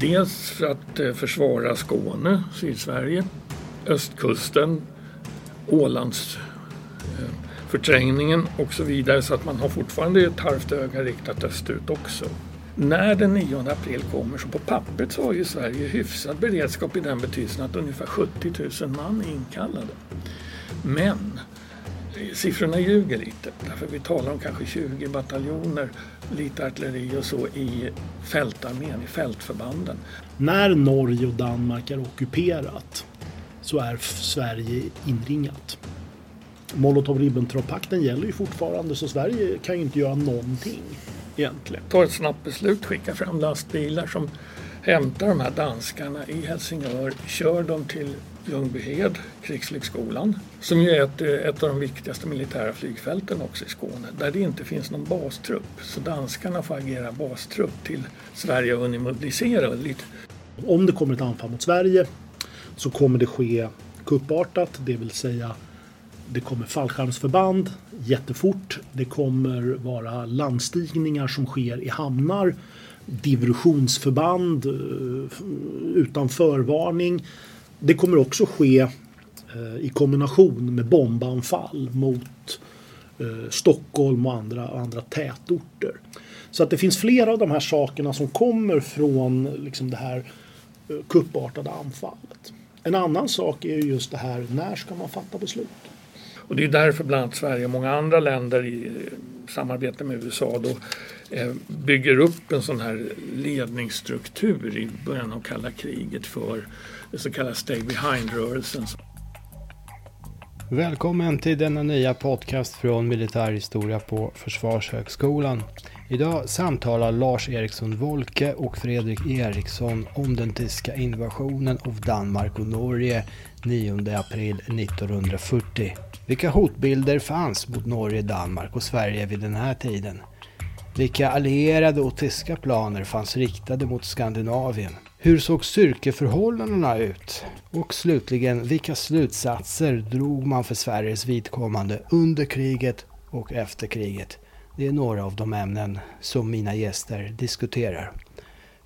Dels för att eh, försvara Skåne, Sydsverige, östkusten, Ålands eh, förträngningen och så vidare så att man har fortfarande ett halvt öga riktat österut också. När den 9 april kommer så på pappret så har ju Sverige hyfsad beredskap i den betydelsen att ungefär 70 000 man är inkallade. Men siffrorna ljuger lite därför vi talar om kanske 20 bataljoner, lite artilleri och så i fältarmén, i fältförbanden. När Norge och Danmark är ockuperat så är Sverige inringat. Molotov-Ribbentrop-pakten gäller ju fortfarande så Sverige kan ju inte göra någonting egentligen. Ta ett snabbt beslut, skicka fram lastbilar som hämtar de här danskarna i Helsingör, kör dem till Ljungbyhed, krigsflygskolan, som ju är ett, ett av de viktigaste militära flygfälten också i Skåne, där det inte finns någon bastrupp. Så danskarna får agera bastrupp till Sverige har hunnit mobilisera lite. Om det kommer ett anfall mot Sverige så kommer det ske kuppartat, det vill säga det kommer fallskärmsförband jättefort. Det kommer vara landstigningar som sker i hamnar. Diversionsförband eh, utan förvarning. Det kommer också ske eh, i kombination med bombanfall mot eh, Stockholm och andra, andra tätorter. Så att det finns flera av de här sakerna som kommer från liksom det här eh, kuppartade anfallet. En annan sak är just det här, när ska man fatta beslut? Och det är därför bland annat Sverige och många andra länder i eh, samarbete med USA då eh, bygger upp en sån här ledningsstruktur i början av kalla kriget för det så kallade Stay Behind-rörelsen. Välkommen till denna nya podcast från Militärhistoria på Försvarshögskolan. Idag samtalar Lars Eriksson Wolke och Fredrik Eriksson om den tyska invasionen av Danmark och Norge 9 april 1940. Vilka hotbilder fanns mot Norge, Danmark och Sverige vid den här tiden? Vilka allierade och tyska planer fanns riktade mot Skandinavien? Hur såg styrkeförhållandena ut? Och slutligen, vilka slutsatser drog man för Sveriges vidkommande under kriget och efter kriget? Det är några av de ämnen som mina gäster diskuterar.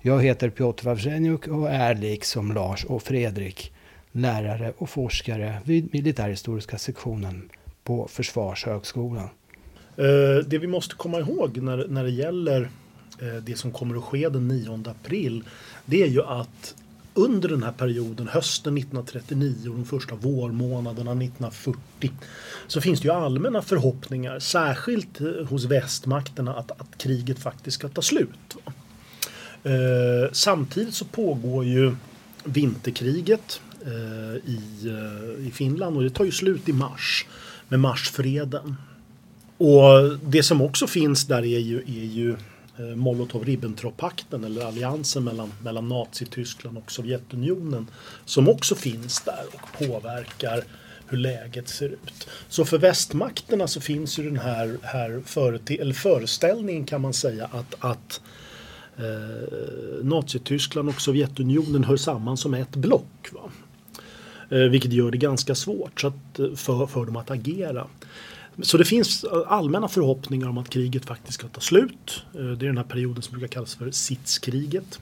Jag heter Piotr Wawrzeniuk och är liksom Lars och Fredrik lärare och forskare vid militärhistoriska sektionen på Försvarshögskolan. Eh, det vi måste komma ihåg när, när det gäller eh, det som kommer att ske den 9 april det är ju att under den här perioden, hösten 1939 och de första vårmånaderna 1940 så finns det ju allmänna förhoppningar, särskilt eh, hos västmakterna, att, att kriget faktiskt ska ta slut. Eh, samtidigt så pågår ju vinterkriget Eh, i, eh, i Finland och det tar ju slut i mars med marsfreden. Och det som också finns där är ju, är ju Eh, Molotov-Ribbentrop-pakten eller alliansen mellan, mellan Nazityskland och Sovjetunionen som också finns där och påverkar hur läget ser ut. Så för västmakterna så finns ju den här, här förete- eller föreställningen kan man säga att, att eh, Nazityskland och Sovjetunionen hör samman som ett block. Va? Eh, vilket gör det ganska svårt så att, eh, för, för dem att agera. Så det finns allmänna förhoppningar om att kriget faktiskt ska ta slut. Eh, det är den här perioden som brukar kallas för sitskriget.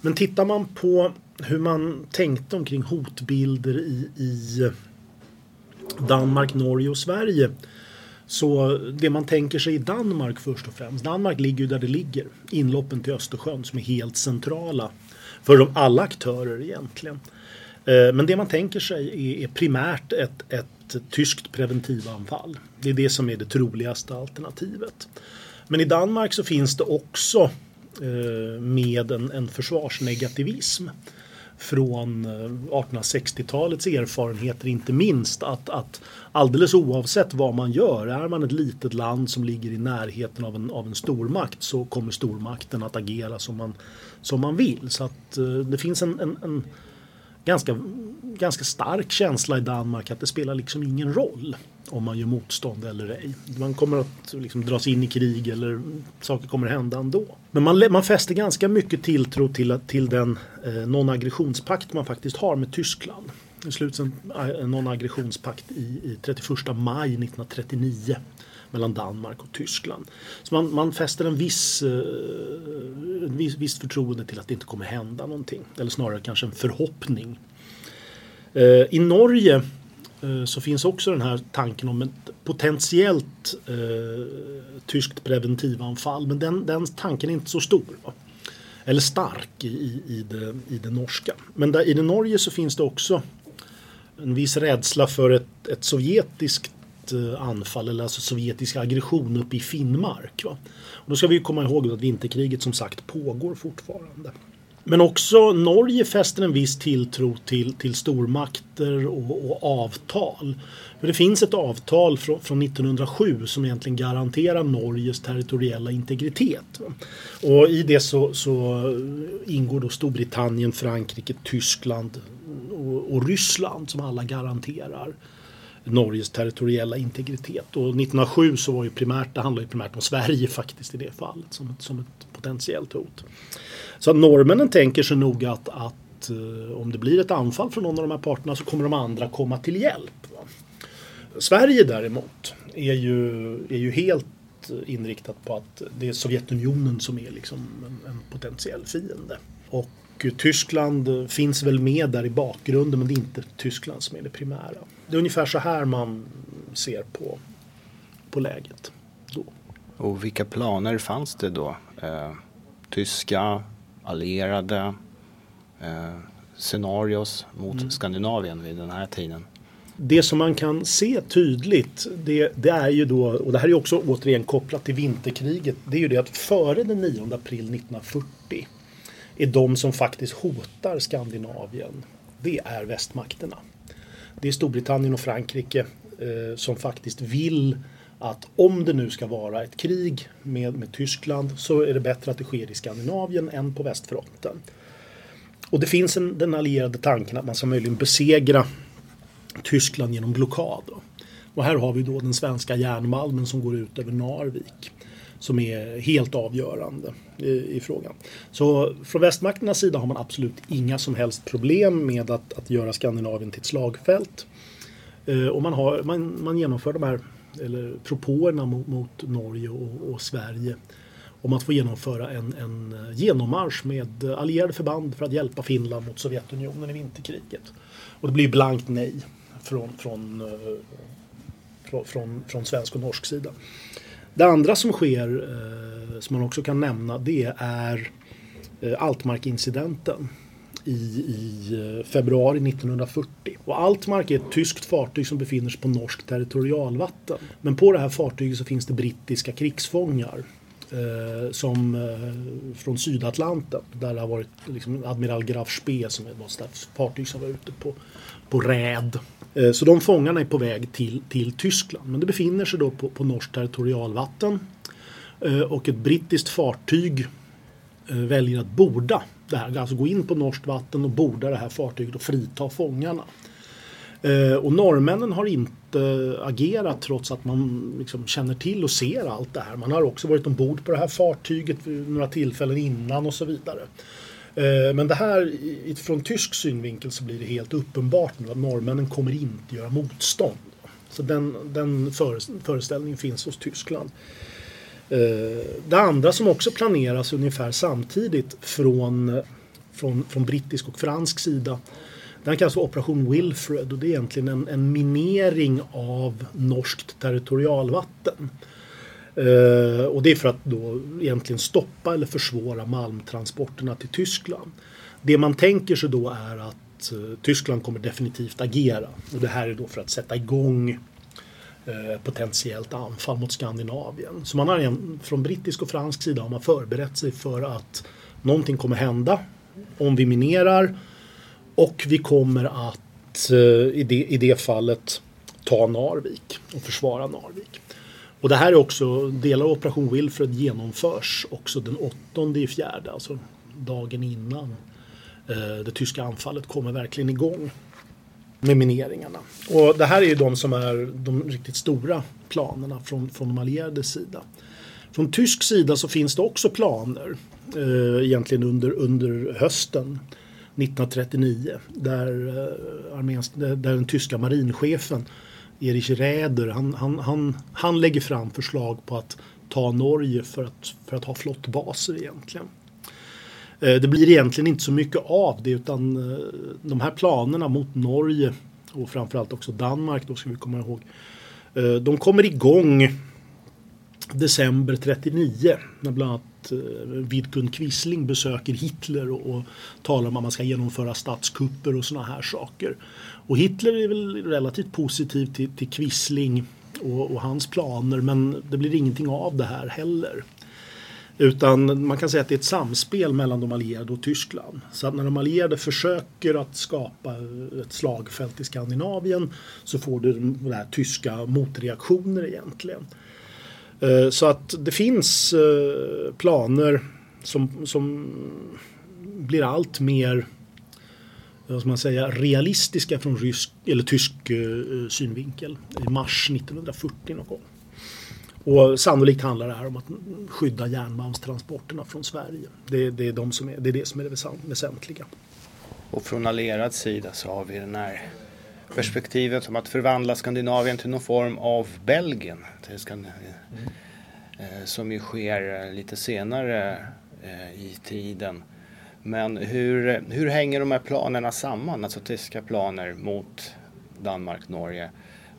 Men tittar man på hur man tänkte omkring hotbilder i, i Danmark, Norge och Sverige. Så det man tänker sig i Danmark först och främst. Danmark ligger ju där det ligger. Inloppen till Östersjön som är helt centrala för de alla aktörer egentligen. Eh, men det man tänker sig är primärt ett, ett ett tyskt preventivanfall. Det är det som är det troligaste alternativet. Men i Danmark så finns det också eh, med en, en försvarsnegativism från eh, 1860-talets erfarenheter inte minst att, att alldeles oavsett vad man gör, är man ett litet land som ligger i närheten av en, av en stormakt så kommer stormakten att agera som man, som man vill. Så att eh, det finns en, en, en ganska, ganska stark känsla i Danmark att det spelar liksom ingen roll om man gör motstånd eller ej. Man kommer att liksom dras in i krig eller saker kommer att hända ändå. Men man, man fäster ganska mycket tilltro till, till den eh, non-aggressionspakt man faktiskt har med Tyskland. Det sluts en, eh, en non-aggressionspakt i, i 31 maj 1939 mellan Danmark och Tyskland. Så man, man fäster en viss, eh, en viss, viss förtroende till att det inte kommer hända någonting. Eller snarare kanske en förhoppning. Eh, I Norge eh, så finns också den här tanken om ett potentiellt eh, tyskt preventivanfall. Men den, den tanken är inte så stor. Va? Eller stark i, i, det, i det norska. Men där, i det Norge så finns det också en viss rädsla för ett, ett sovjetiskt Eh, anfall eller alltså sovjetisk aggression uppe i Finnmark. Va? Och då ska vi komma ihåg att vinterkriget som sagt pågår fortfarande. Men också Norge fäster en viss tilltro till, till stormakter och, och avtal. För det finns ett avtal från, från 1907 som egentligen garanterar Norges territoriella integritet. Och i det så, så ingår då Storbritannien, Frankrike, Tyskland och, och Ryssland som alla garanterar Norges territoriella integritet. Och 1907 så var ju primärt, det handlar ju primärt om Sverige faktiskt i det fallet som ett, som ett potentiellt hot. Så att norrmännen tänker sig nog att, att eh, om det blir ett anfall från någon av de här parterna så kommer de andra komma till hjälp. Va? Sverige däremot är ju, är ju helt inriktat på att det är Sovjetunionen som är liksom en, en potentiell fiende. Och Tyskland finns väl med där i bakgrunden men det är inte Tyskland som är det primära. Det är ungefär så här man ser på, på läget då. Och vilka planer fanns det då? Eh, tyska, allierade, eh, scenarios mot mm. Skandinavien vid den här tiden? Det som man kan se tydligt det, det, är ju då, och det här är också återigen kopplat till vinterkriget, det är ju det att före den 9 april 1940 är de som faktiskt hotar Skandinavien, det är västmakterna. Det är Storbritannien och Frankrike eh, som faktiskt vill att om det nu ska vara ett krig med, med Tyskland så är det bättre att det sker i Skandinavien än på västfronten. Och det finns en, den allierade tanken att man ska möjligen besegra Tyskland genom blockad. Och här har vi då den svenska järnmalmen som går ut över Narvik som är helt avgörande i, i, frågan. Så från västmakternas sida har man absolut inga som helst problem med att, att göra Skandinavien till ett slagfält. Eh, och man, har, man, man genomför de här eller propåerna mot, mot Norge och, och, Sverige om att få genomföra en, en eh, genommarsch med eh, allierade förband för att hjälpa Finland mot Sovjetunionen i vinterkriget. Och det blir blankt nej från, från, från, från, från svensk och norsk sida. Det andra som sker, eh, som man också kan nämna, det är eh, Altmark-incidenten i, i eh, februari 1940. Och Altmark är ett tyskt fartyg som befinner sig på norskt territorialvatten. Men på det här fartyget så finns det brittiska krigsfångar Eh, som eh, från Sydatlanten där det har varit liksom, Admiral Graf Spee som är ett fartyg som var ute på, på räd. Eh, så de fångarna är på väg till, till Tyskland men det befinner sig då på, på norskt territorialvatten eh, och ett brittiskt fartyg väljer att borda det här, alltså gå in på norskt vatten och borda det här fartyget och frita fångarna. Och norrmännen har inte agera trots att man liksom känner till och ser allt det här. Man har också varit ombord på det här fartyget vid några tillfällen innan och så vidare. Eh, men det här, från tysk synvinkel så blir det helt uppenbart nu att norrmännen kommer inte göra motstånd. Så den, den föreställningen finns hos Tyskland. Eh, det andra som också planeras ungefär samtidigt från, från, från brittisk och fransk sida den kallas för Operation Wilfred och det är egentligen en, en minering av norskt territorialvatten. Uh, och det är för att då egentligen stoppa eller försvåra malmtransporterna till Tyskland. Det man tänker sig då är att uh, Tyskland kommer definitivt agera. Och det här är då för att sätta igång eh, potentiellt anfall mot Skandinavien. Så man har en, från brittisk och fransk sida har man förberett sig för att någonting kommer hända om vi minerar och vi kommer att eh, i det, i det fallet ta Narvik och försvara Narvik. Och det här är också, delar av Operation Wilfred genomförs också den åttonde i fjärde, alltså dagen innan eh, det tyska anfallet kommer verkligen igång med mineringarna. Och det här är ju de som är de riktigt stora planerna från, från de allierades sida. Från tysk sida så finns det också planer eh, egentligen under, under hösten 1939 där, eh, där den tyska marinchefen Erich Räder han, han, han, han lägger fram förslag på att ta Norge för att, för att ha flottbaser egentligen. Eh, det blir egentligen inte så mycket av det utan eh, de här planerna mot Norge och framförallt också Danmark då ska vi komma ihåg. De kommer igång december 39 när bland annat Eh, Vidkun Quisling besöker Hitler och, och talar om att man ska genomföra statskupper och sådana här saker. Och Hitler är väl relativt positiv till, till Quisling och, och, hans planer men det blir ingenting av det här heller. Utan man kan säga att det är ett samspel mellan de allierade och Tyskland. Så att när de allierade försöker att skapa ett slagfält i Skandinavien så får du de här tyska motreaktioner egentligen. Eh, så att det finns eh, planer som, som blir allt mer vad ska man säga, realistiska från rysk eller tysk eh, synvinkel i mars 1940 någon gång. Och sannolikt handlar det här om att skydda järnmalmstransporterna från Sverige. Det, det, är, de som är, det är det som är det väsentliga. Och från allierad sida så har vi den här perspektivet om att förvandla Skandinavien till någon form av Belgien. Till Mm. Eh, eh, som ju sker eh, lite senare eh, i tiden. Men hur, hur hänger de här planerna samman, alltså tyska planer mot Danmark, Norge,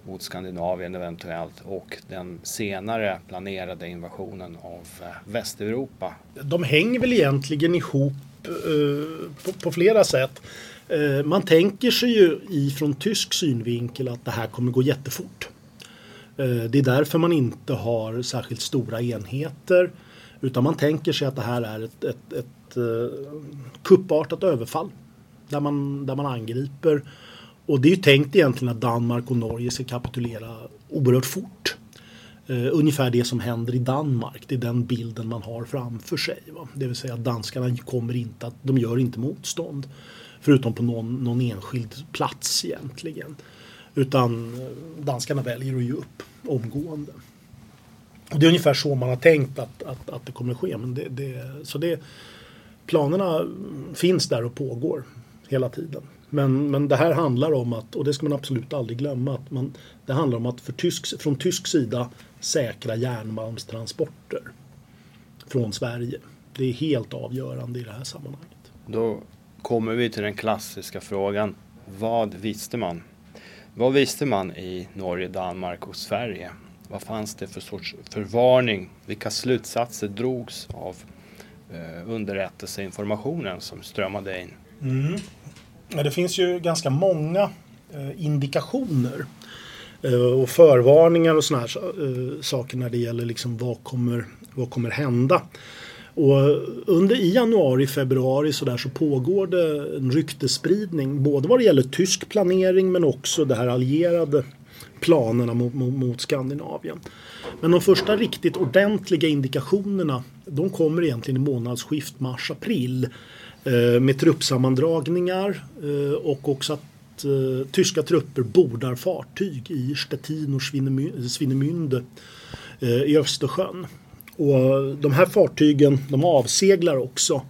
mot Skandinavien eventuellt och den senare planerade invasionen av eh, Västeuropa? De hänger väl egentligen ihop eh, på, på, flera sätt. Eh, man tänker sig ju ifrån tysk synvinkel att det här kommer gå jättefort. Eh, det är därför man inte har särskilt stora enheter utan man tänker sig att det här är ett, ett, ett eh, kuppartat överfall där man, där man angriper. Och det är ju tänkt egentligen att Danmark och Norge ska kapitulera oerhört fort. Uh, ungefär det som händer i Danmark. Det är den bilden man har framför sig. Va? Det vill säga att danskarna kommer inte att, de gör inte motstånd. Förutom på någon, någon enskild plats egentligen. Utan eh, danskarna väljer att ge upp omgående. Och det är ungefär så man har tänkt att, att, att det kommer att ske. Men det, det, så det, planerna finns där och pågår hela tiden. Men, men det här handlar om att, och det ska man absolut aldrig glömma, att man, det handlar om att för tysk, från tysk sida säkra järnmalmstransporter från Sverige. Det är helt avgörande i det här sammanhanget. Då kommer vi till den klassiska frågan. Vad visste man? Vad visste man i Norge, Danmark och Sverige? Vad fanns det för sorts förvarning? Vilka slutsatser drogs av eh, underrättelseinformationen som strömmade in? Mm. Ja, det finns ju ganska många eh, indikationer eh, och förvarningar och sådana här eh, saker när det gäller liksom vad kommer, vad kommer hända. Och under i januari, februari så, där så pågår det en ryktespridning både vad det gäller tysk planering men också det här allierade planerna mot, mot, mot Skandinavien. Men de första riktigt ordentliga indikationerna de kommer egentligen i månadsskift mars-april eh, med truppsammandragningar eh, och också att eh, tyska trupper bordar fartyg i Stettin och Swinemünde eh, i Östersjön. Och de här fartygen de avseglar också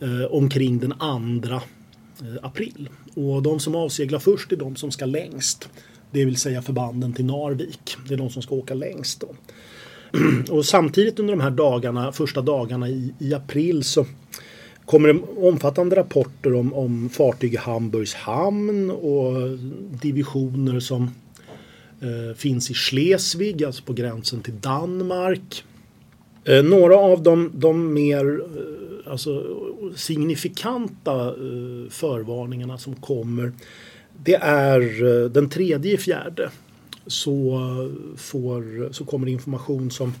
eh, omkring den 2 eh, april. Och de som avseglar först är de som ska längst. Det vill säga förbanden till Narvik. Det är de som ska åka längst. Då. Och samtidigt under de här dagarna, första dagarna i, i april så kommer det omfattande rapporter om, om fartyg i Hamburgs hamn och divisioner som eh, finns i Schleswig, alltså på gränsen till Danmark. Eh, några av de, de mer eh, alltså, signifikanta eh, förvarningarna som kommer det är eh, den tredje fjärde så, eh, får, så kommer information som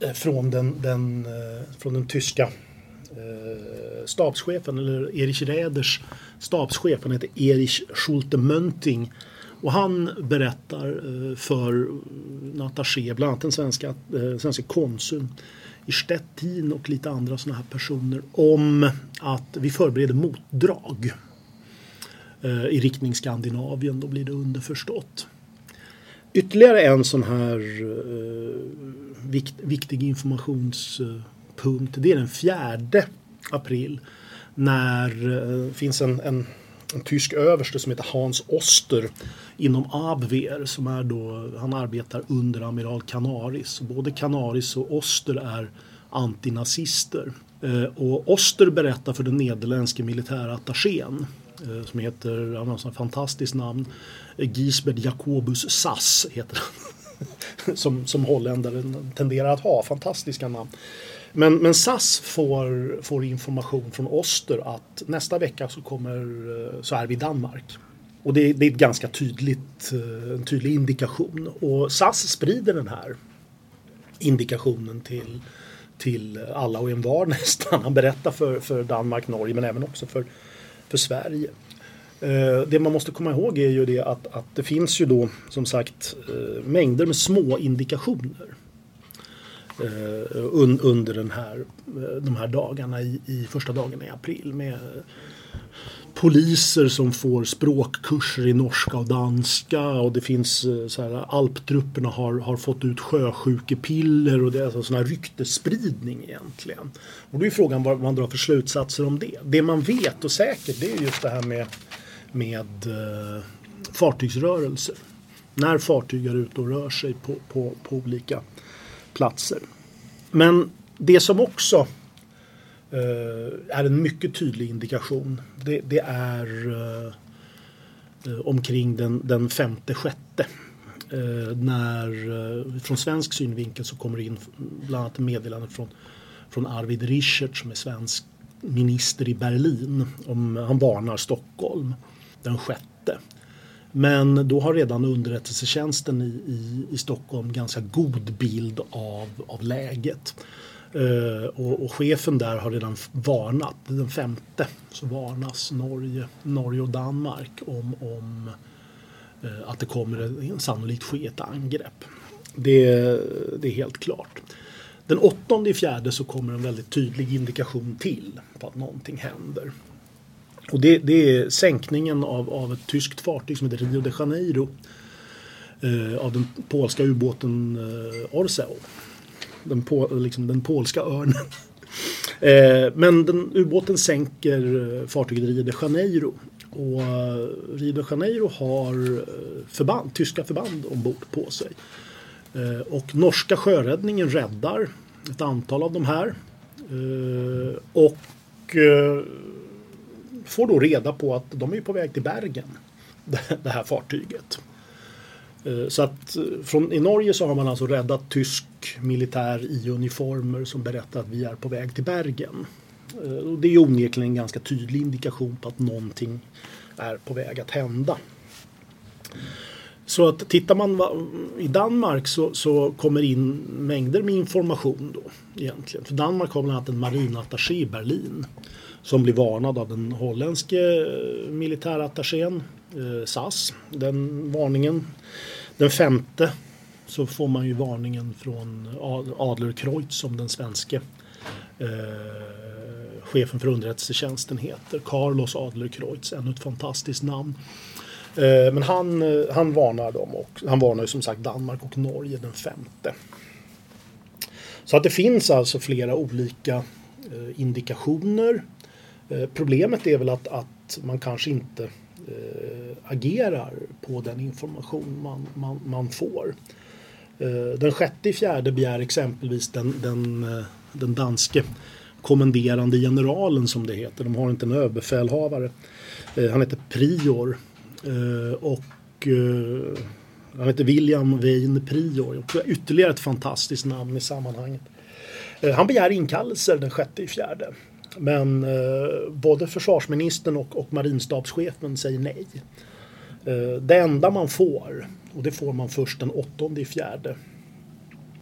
eh, från den, den, eh, från den tyska eh, stabschefen eller Erich Räders stabschef. Han heter Erich Schulte-Mönting. Och han berättar eh, för en attaché, bland annat den svenska, eh, svenska konsuln i Stettin och lite andra sådana här personer om att vi förbereder motdrag eh, i riktning Skandinavien. Då blir det underförstått. Ytterligare en sån här eh, vikt, viktig informationspunkt det är den 4 april när det eh, finns en, en, en, tysk överste som heter Hans Oster inom Abwehr som är då, han arbetar under amiral Canaris. Både Canaris och Oster är antinazister. Eh, och Oster berättar för den nederländske militärattachén eh, som heter, han har ett fantastiskt namn, eh, Gisbert Jacobus Sass heter han. som, som holländare tenderar att ha, fantastiska namn. Men, men SAS får, får information från Oster att nästa vecka så, kommer, så är vi i Danmark. Och det, det är ett ganska tydligt, eh, en tydlig indikation. Och SAS sprider den här indikationen till till alla och envar nästan. Han berättar för, för Danmark, Norge men även också för, för Sverige. Eh, det man måste komma ihåg är ju det att, att det finns ju då som sagt eh, mängder med små indikationer under den här, de här dagarna i, i första dagarna i april med poliser som får språkkurser i norska och danska och det finns eh, så här, alptrupperna har, har fått ut sjösjukepiller och det är alltså sån här ryktesspridning egentligen. Och då är frågan vad man drar för slutsatser om det. Det man vet och säkert det är just det här med, med eh, fartygsrörelser. När fartyg är ute och rör sig på, på, på olika platser. Men det som också Eh, är en mycket tydlig indikation. Det, det är eh, omkring den, den femte, sjätte. Eh, när från svensk synvinkel så kommer det in bland annat meddelande från, från Arvid Richert som är svensk minister i Berlin. Om, han varnar Stockholm den sjätte. Men då har redan underrättelsetjänsten i, i, i Stockholm ganska god bild av, av läget. Eh, och, och, chefen där har redan varnat, den femte så varnas Norge, Norge och Danmark om, om eh, att det kommer sannolikt ske ett angrepp. Det, det, är helt klart. Den åttonde i fjärde så kommer en väldigt tydlig indikation till på att någonting händer. Och det, det är sänkningen av, av ett tyskt fartyg som heter Rio de Janeiro eh, av den polska ubåten eh, Orseo den, på, liksom den polska örnen. eh, men den, ubåten sänker eh, fartyget Rio de Janeiro. Och eh, Rio de Janeiro har eh, förband, tyska förband ombord på sig. Eh, och norska sjöräddningen räddar ett antal av de här. Eh, och får då reda på att de är på väg till Bergen. Det här fartyget. Så att från, i Norge så har man alltså räddat tysk militär i uniformer som berättar att vi är på väg till Bergen. Eh, och det är onekligen en ganska tydlig indikation på att någonting är på väg att hända. Så att tittar man i Danmark så, så kommer in mängder med information då egentligen. För Danmark har bland annat en marinattaché i Berlin som blir varnad av den holländske eh, militärattachén eh, SAS. Den varningen. Den femte så får man ju varningen från Adlerkreutz som den svenske eh, chefen för underrättelsetjänsten heter. Carlos Adlerkreutz, ännu ett fantastiskt namn. Eh, men han, eh, han varnar dem och han varnar ju som sagt Danmark och Norge den femte. Så att det finns alltså flera olika eh, indikationer. Eh, problemet är väl att, att man kanske inte eh, agerar på den information man, man, man får. Eh, den sjätte i fjärde begär exempelvis den, den, eh, den danske kommenderande generalen som det heter. De har inte en överbefälhavare. Eh, han heter Prior och han heter William Wayne Prior. Ytterligare ett fantastiskt namn i sammanhanget. Han begär inkallelser den sjätte i fjärde. Men eh, både försvarsministern och, och marinstabschefen säger nej. Eh, det enda man får, och det får man först den åttonde i fjärde,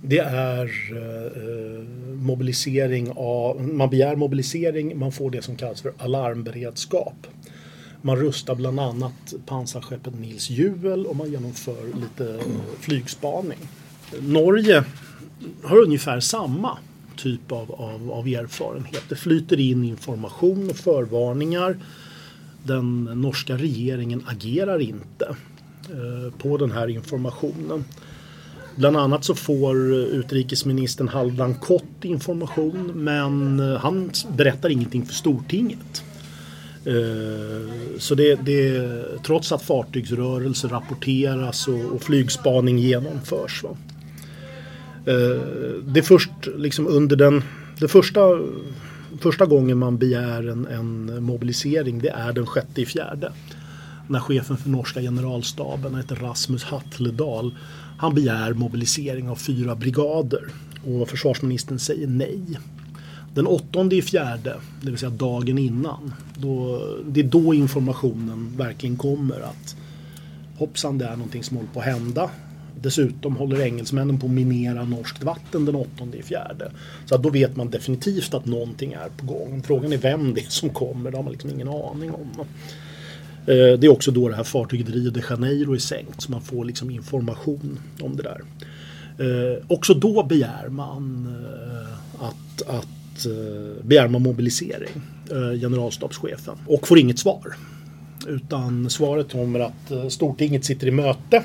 det är eh, eh, mobilisering av, man begär mobilisering, man får det som kallas för alarmberedskap. Man rustar bland annat pansarskeppet Nils Juel och man genomför lite flygspaning. Norge har ungefär samma typ av, av, av erfarenhet. Det flyter in information och förvarningar. Den norska regeringen agerar inte eh, på den här informationen. Bland annat så får utrikesministern Halvdan Kott information men eh, han berättar ingenting för Stortinget. Eh, så det, det trots att fartygsrörelser rapporteras och, och flygspaning genomförs. Va? Det är först liksom under den det första, första gången man begär en, en mobilisering det är den sjätte i fjärde. När chefen för norska generalstaben heter Rasmus Hatledal han begär mobilisering av fyra brigader och försvarsministern säger nej. Den åttonde i fjärde, det vill säga dagen innan, då, det är då informationen verkligen kommer att hoppsan det är någonting som håller på att hända. Dessutom håller engelsmännen på att minera norskt vatten den 8 i fjärde. Så att då vet man definitivt att någonting är på gång. Frågan är vem det är som kommer, det har man liksom ingen aning om. Eh, det är också då det här fartyget Rio de Janeiro är sänkt så man får liksom information om det där. Eh, också då begär man eh, att, att begär man mobilisering, generalstabschefen, och får inget svar. Utan svaret kommer att Stortinget sitter i möte,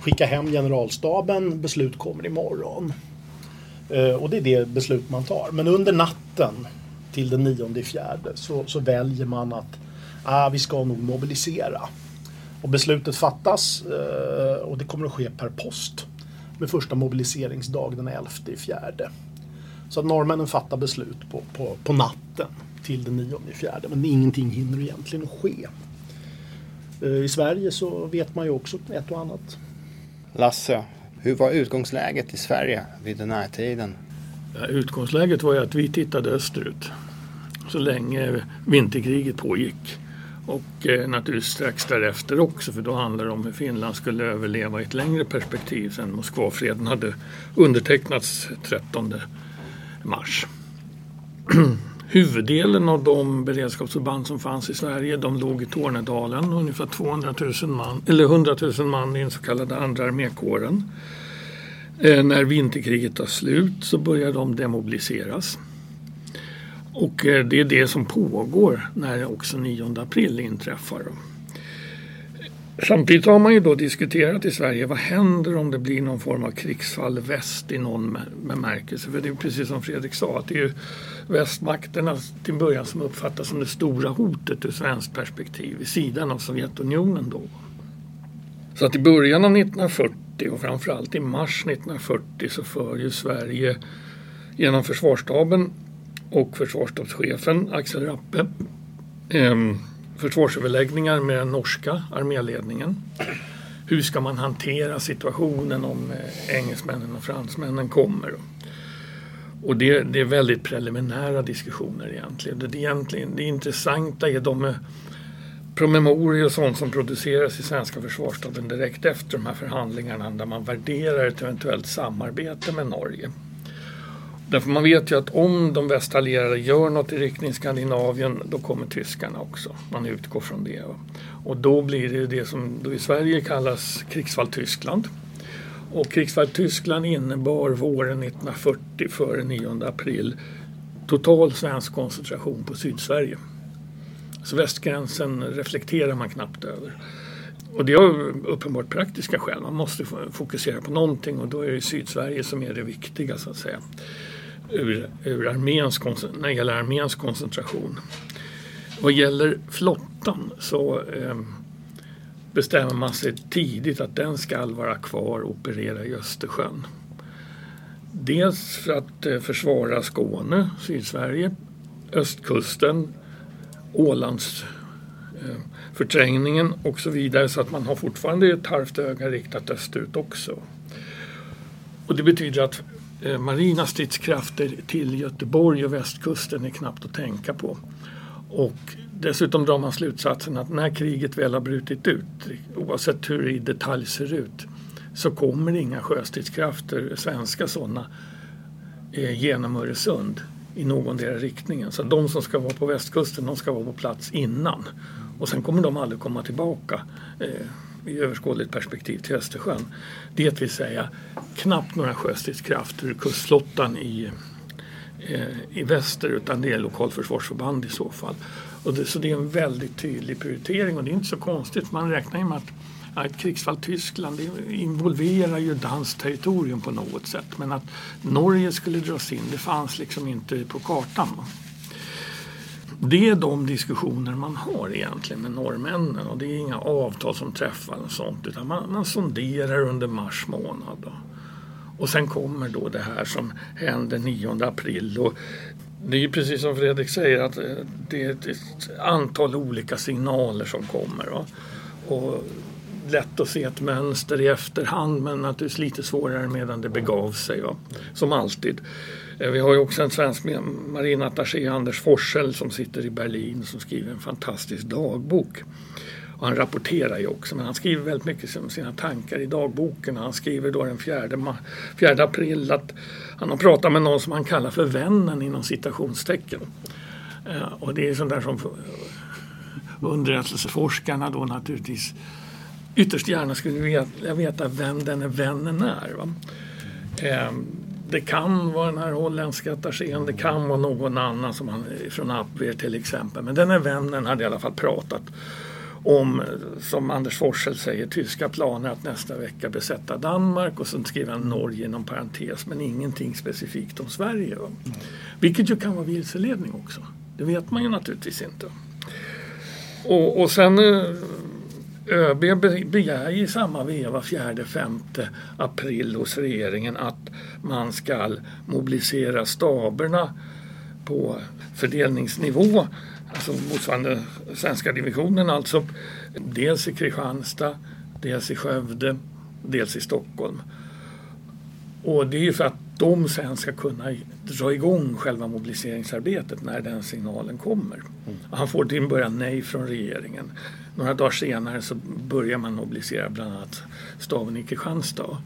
skicka hem generalstaben, beslut kommer imorgon. Eh, och det är det beslut man tar. Men under natten till den 9 fjärde så, så väljer man att ah, vi ska nog mobilisera. Och beslutet fattas eh, och det kommer att ske per post med första mobiliseringsdag den 11 fjärde. Så att norrmännen fattar beslut på, på, på natten till den 9 fjärde men ingenting hinner egentligen ske. Eh, I Sverige så vet man ju också ett och annat. Lasse, hur var utgångsläget i Sverige vid den här tiden? Ja, utgångsläget var ju att vi tittade österut så länge vinterkriget pågick. Och eh, naturligtvis strax därefter också för då handlar det om hur Finland skulle överleva i ett längre perspektiv sen Moskvafreden hade undertecknats 13 mars. Huvuddelen av de beredskapsförband som fanns i Sverige de låg i Tornedalen, ungefär 200 000 man, eller 100 000 man i den så kallade andra armékåren. Eh, när vinterkriget tar slut så börjar de demobiliseras. Och eh, det är det som pågår när också 9 april inträffar. Samtidigt har man ju då diskuterat i Sverige vad händer om det blir någon form av krigsfall väst i någon bemärkelse. För det är precis som Fredrik sa att det är ju västmakterna till början som uppfattas som det stora hotet ur svenskt perspektiv vid sidan av Sovjetunionen då. Så att i början av 1940 och framförallt i mars 1940 så för ju Sverige genom försvarsstaben och försvarsstabschefen Axel Rappe eh, försvarsöverläggningar med den norska arméledningen. Hur ska man hantera situationen om eh, engelsmännen och fransmännen kommer? Och det, det, är väldigt preliminära diskussioner egentligen. Det, egentligen. det intressanta är de promemorior och sånt som produceras i svenska försvarsstaben direkt efter de här förhandlingarna där man värderar ett eventuellt samarbete med Norge. Därför man vet ju att om de västallierade gör något i riktning Skandinavien då kommer tyskarna också. Man utgår från det. Och då blir det det som då i Sverige kallas krigsfall Tyskland. Och krigsfall Tyskland innebar våren 1940 före 9 april total svensk koncentration på Sydsverige. Så västgränsen reflekterar man knappt över. Och det har uppenbart praktiska skäl. Man måste fokusera på någonting och då är det Sydsverige som är det viktiga så att säga ur, ur arméns, när det gäller arméns koncentration. Vad gäller flottan så eh, bestämmer man sig tidigt att den ska vara kvar och operera i Östersjön. Dels för att eh, försvara Skåne, Sydsverige, östkusten, Ålands eh, förträngningen och så vidare så att man har fortfarande ett halvt öga riktat österut också. Och det betyder att eh, marina stridskrafter till Göteborg och västkusten är knappt att tänka på. Och dessutom drar man slutsatsen att när kriget väl har brutit ut, oavsett hur det i detalj ser ut, så kommer inga sjöstridskrafter, svenska sådana, eh, genom Öresund i någon riktningen. Så de som ska vara på västkusten, de ska vara på plats innan. Och sen kommer de aldrig komma tillbaka. Eh, i överskådligt perspektiv till Östersjön. Det vill säga knappt några sjöstridskrafter ur kustflottan i, eh, i väster utan det är lokalförsvarsförband i så fall. Och det, så det är en väldigt tydlig prioritering och det är inte så konstigt. Man räknar ju med att ja, ett krigsfall Tyskland involverar ju danskt territorium på något sätt. Men att Norge skulle dras in, det fanns liksom inte på kartan. Det är de diskussioner man har egentligen med norrmännen och det är inga avtal som träffar och sånt utan man, man sonderar under mars månad. Då. Och sen kommer då det här som händer 9 april. Och det är precis som Fredrik säger att eh, det är ett antal olika signaler som kommer. Va? och lätt att se ett mönster i efterhand men naturligtvis lite svårare medan det begav sig. Va? Som alltid. Eh, vi har ju också en svensk marinattaché, Anders Forsell, som sitter i Berlin som skriver en fantastisk dagbok. Och han rapporterar ju också, men han skriver väldigt mycket om sina tankar i dagboken. Han skriver då den 4, 4 april att han har pratat med någon som han kallar för vännen inom citationstecken. Eh, och det är sånt där som underrättelseforskarna då naturligtvis ytterst gärna skulle vilja veta vem den är vännen är. Va? Eh, det kan vara den här holländska attachén, det kan vara någon annan som han, från Apver till exempel. Men den här vännen hade i alla fall pratat om, som Anders Forssell säger, tyska planer att nästa vecka besätta Danmark och sen skriver han Norge inom parentes men ingenting specifikt om Sverige. Mm. Vilket ju kan vara vilseledning också. Det vet man ju naturligtvis inte. Och, och sen eh, ÖB begär i samma veva 4-5 april hos regeringen att man ska mobilisera staberna på fördelningsnivå alltså motsvarande svenska divisionen alltså. Dels i Kristianstad, dels i Skövde, dels i Stockholm. Och det är ju för att de sen ska kunna dra igång själva mobiliseringsarbetet när den signalen kommer. Mm. Han får till en början nej från regeringen. Några dagar senare så börjar man mobilisera bland annat staven i Kristianstad.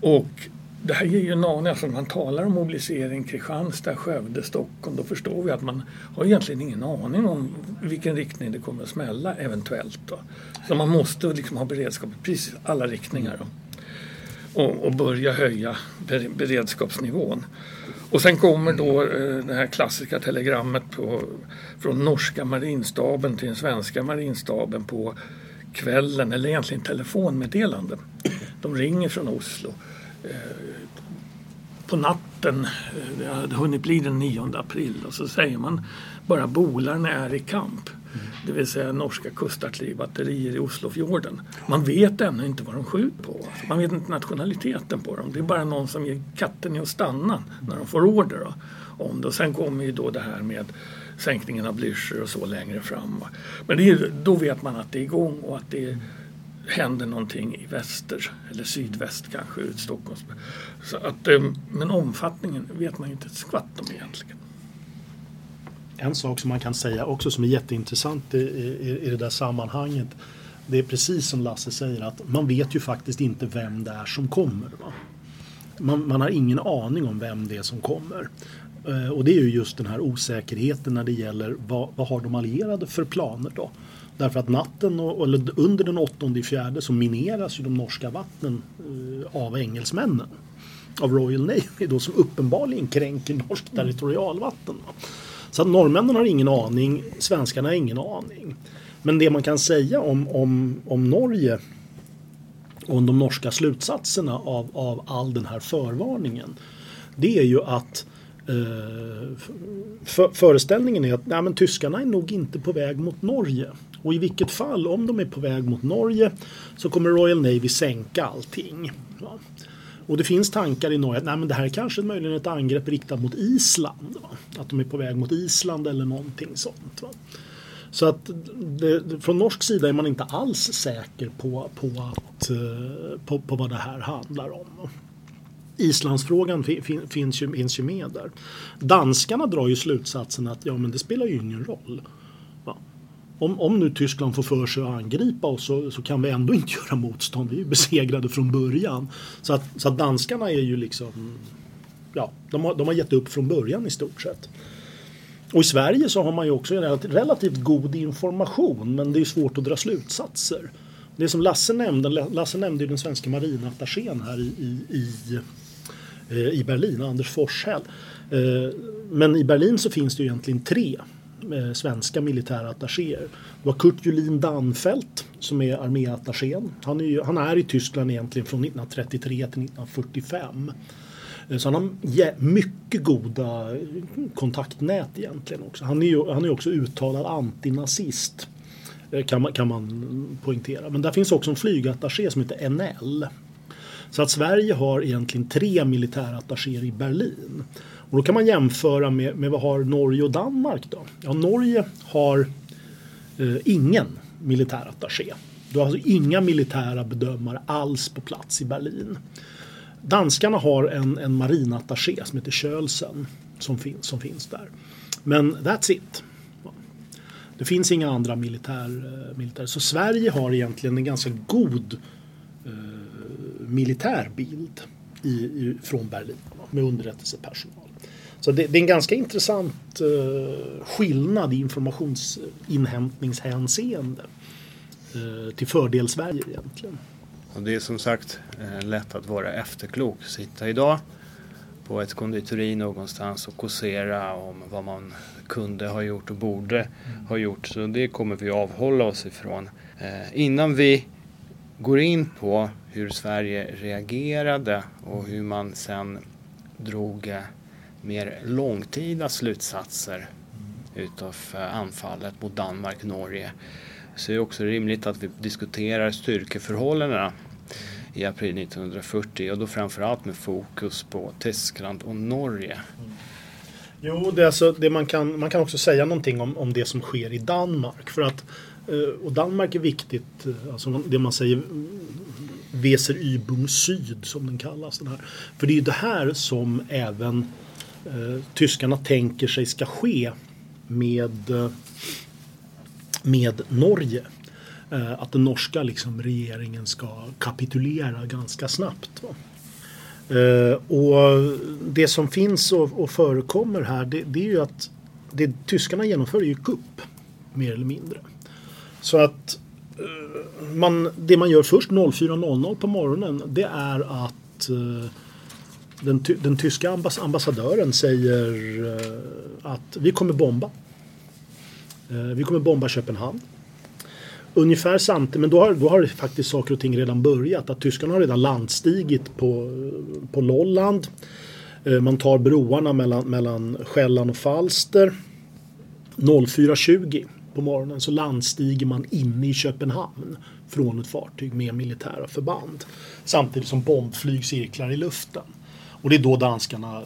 Och det här ger ju en aning, alltså när man talar om mobilisering Kristianstad, Skövde, Stockholm då förstår vi att man har egentligen ingen aning om vilken riktning det kommer att smälla eventuellt. Då. Så man måste liksom ha beredskap i precis alla riktningar då. Och, och, börja höja beredskapsnivån. Och sen kommer då eh, det här klassiska telegrammet på, från norska marinstaben till den svenska marinstaben på kvällen, eller egentligen telefonmeddelande. De ringer från Oslo på natten, eh, det hade hunnit bli den 9 april och så säger man bara bolarna är i kamp. Mm. Det vill säga norska kustartilleribatterier i Oslofjorden. Man vet ännu inte vad de skjuter på. Alltså man vet inte nationaliteten på dem. Det är bara någon som ger katten i att stanna när de får order då, om det. Och sen kommer ju då det här med sänkningen av Blücher och så längre fram. Men är, då vet man att det är igång och att det är händer någonting i väster eller sydväst kanske ut Stockholms. Så att, eh, men omfattningen vet man ju inte ett skvatt om egentligen. En sak som man kan säga också som är jätteintressant i, i, i det där sammanhanget det är precis som Lasse säger att man vet ju faktiskt inte vem det är som kommer. Man, man, har ingen aning om vem det är som kommer. Eh, och det är ju just den här osäkerheten när det gäller vad, vad har de allierade för planer då? Därför att natten, och, eller under den 8 i fjärde så mineras ju de norska vattnen eh, av engelsmännen. Av Royal Navy då som uppenbarligen kränker norskt territorialvatten. Så att norrmännen har ingen aning, svenskarna har ingen aning. Men det man kan säga om, om, om Norge och om de norska slutsatserna av, av all den här förvarningen. Det är ju att eh, för, föreställningen är att nej, men tyskarna är nog inte på väg mot Norge. Och i vilket fall, om de är på väg mot Norge så kommer Royal Navy sänka allting. Va? Och det finns tankar i Norge att nej, men det här är kanske möjligen ett angrepp riktat mot Island. Va? Att de är på väg mot Island eller någonting sånt. Va? Så att det, från norsk sida är man inte alls säker på, på, att, eh, på, på vad det här handlar om. Islandsfrågan finns, ju, finns ju med där. Danskarna drar ju slutsatsen att ja, men det spelar ju ingen roll om, om nu Tyskland får för sig att angripa oss så, så kan vi ändå inte göra motstånd. Vi är besegrade från början. Så att, så att danskarna är ju liksom, ja, de har, de har gett upp från början i stort sett. Och i Sverige så har man ju också relativt, relativt god information men det är svårt att dra slutsatser. Det som Lasse nämnde, Lasse nämnde ju den svenska marinattachén här i, i, i, eh, i Berlin, Anders Forshäll. Eh, men i Berlin så finns det ju egentligen tre eh, svenska militärattachéer. Det var Kurt Julin Danfelt som är arméattachén. Han är, ju, han är i Tyskland egentligen från 1933 till 1945. Eh, så han har mycket goda kontaktnät egentligen också. Han är ju han är också uttalad antinazist. Eh, kan man, kan man poängtera. Men där finns också en flygattaché som heter NL. Så att Sverige har egentligen tre militärattachéer i Berlin. Och då kan man jämföra med, med vad har Norge och Danmark då? Ja, Norge har eh, ingen militärattaché. Du har alltså inga militära bedömare alls på plats i Berlin. Danskarna har en, en marinattaché som heter Kölsen som, finns, som finns där. Men that's it. Det finns inga andra militär, eh, militär. Så Sverige har egentligen en ganska god eh, militärbild i, i, från Berlin med underrättelsepersonal. Så det, det är en ganska intressant eh, skillnad i informationsinhämtningshänseende eh, till fördel Sverige egentligen. Och det är som sagt eh, lätt att vara efterklok. Sitta idag på ett konditori någonstans och kåsera om vad man kunde ha gjort och borde ha gjort. Så det kommer vi avhålla oss ifrån. Eh, innan vi går in på hur Sverige reagerade och hur man sen drog eh, mer långtida slutsatser utav eh, anfallet mot Danmark, Norge. Så är det också rimligt att vi diskuterar styrkeförhållandena i april 1940 och då framförallt med fokus på Tyskland och Norge. Jo, det är alltså, det man, kan, man kan också säga någonting om, om det som sker i Danmark. För att, eh, och Danmark är viktigt, eh, alltså det man säger Weser Ybung Syd som den kallas. Den här. För det är ju det här som även eh, tyskarna tänker sig ska ske med, eh, med Norge. Eh, att den norska liksom, regeringen ska kapitulera ganska snabbt. Va? Eh, och det som finns och, och förekommer här det, det är ju att det tyskarna genomför är ju kupp. Mer eller mindre. Så att eh, man, det man gör först 04.00 på morgonen det är att eh, den, ty, den tyska ambass, ambassadören säger eh, att vi kommer bomba. Eh, vi kommer bomba Köpenhamn. Ungefär samtidigt, men då har, då har faktiskt saker och ting redan börjat. Att tyskarna har redan landstigit på, på Lolland. Eh, Man tar broarna mellan, mellan Själland och Falster. 04.20 på morgonen så landstiger man inne i Köpenhamn från ett fartyg med militära förband. Samtidigt som bombflyg cirklar i luften. Och det är då danskarna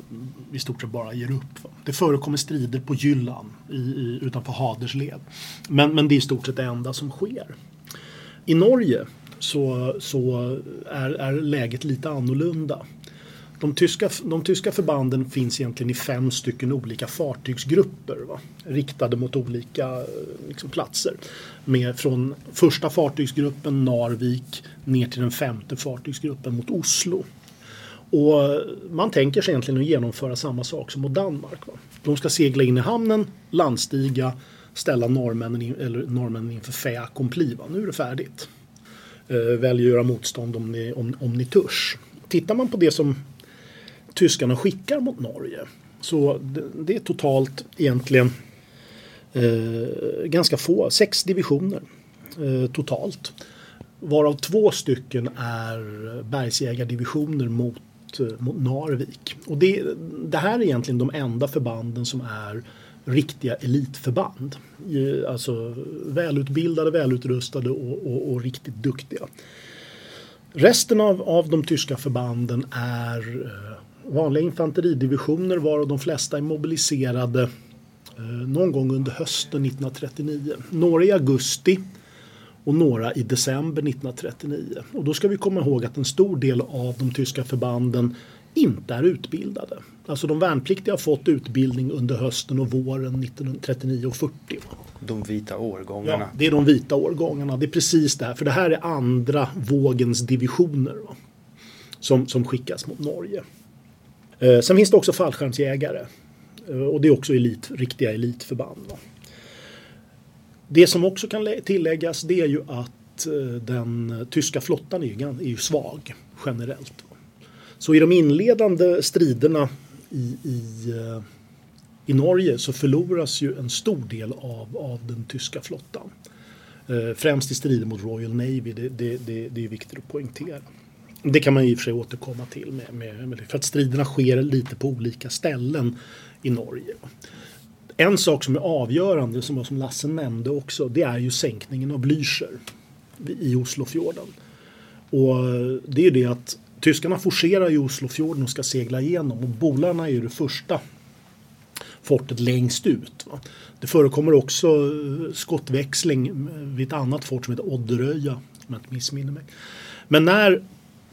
i stort sett bara ger upp. va. Det förekommer strider på Jylland i, i, utanför Hadersled. Men, men det är i stort sett det enda som sker. I Norge så, så är, är läget lite annorlunda. De tyska, de tyska förbanden finns egentligen i fem stycken olika fartygsgrupper. Va? Riktade mot olika liksom, platser. Med, från första fartygsgruppen Narvik ner till den femte fartygsgruppen mot Oslo. Och man tänker sig egentligen att genomföra samma sak som mot Danmark. Va? De ska segla in i hamnen, landstiga, ställa norrmännen, in, eller norrmännen inför fait accompli. Va? Nu är det färdigt. Eh, välj att göra motstånd om ni, om, om ni törs. Tittar man på det som tyskarna skickar mot Norge så det, det är totalt egentligen eh, ganska få, sex divisioner eh, totalt. Varav två stycken är bergsjägardivisioner mot, mot, eh, mot Narvik. Och det, det här är egentligen de enda förbanden som är riktiga elitförband. Alltså välutbildade, välutrustade och, och, och riktigt duktiga. Resten av, av de tyska förbanden är eh, vanliga infanteridivisioner varav de flesta är mobiliserade eh, någon gång under hösten 1939. Några i augusti och några i december 1939. Och då ska vi komma ihåg att en stor del av de tyska förbanden inte är utbildade. Alltså de värnpliktiga har fått utbildning under hösten och våren 1939 och 40. De vita årgångarna. Ja, det är de vita årgångarna. Det är precis det här. För det här är andra vågens divisioner va? Som, som skickas mot Norge. Eh, sen finns det också fallskärmsjägare. Eh, och det är också elit, riktiga elitförband. Va? Det som också kan tilläggas det är ju att eh, den tyska flottan är ju, svag generellt. Så i de inledande striderna i, i, eh, i Norge så förloras ju en stor del av, av den tyska flottan. Eh, främst i strider mot Royal Navy, det, det, det, det är viktigt att poängtera. Det kan man i och för sig återkomma till med, med, med, för att striderna sker lite på olika ställen i Norge. En sak som är avgörande, som, som Lasse nämnde också, det är ju sänkningen av Blücher i Oslofjorden. Och det är ju det att tyskarna forcerar ju Oslofjorden och ska segla igenom och Bolarna är ju det första fortet längst ut. Va? Det förekommer också eh, skottväxling vid ett annat fort som heter Odderöja, om jag inte missminner mig. Men när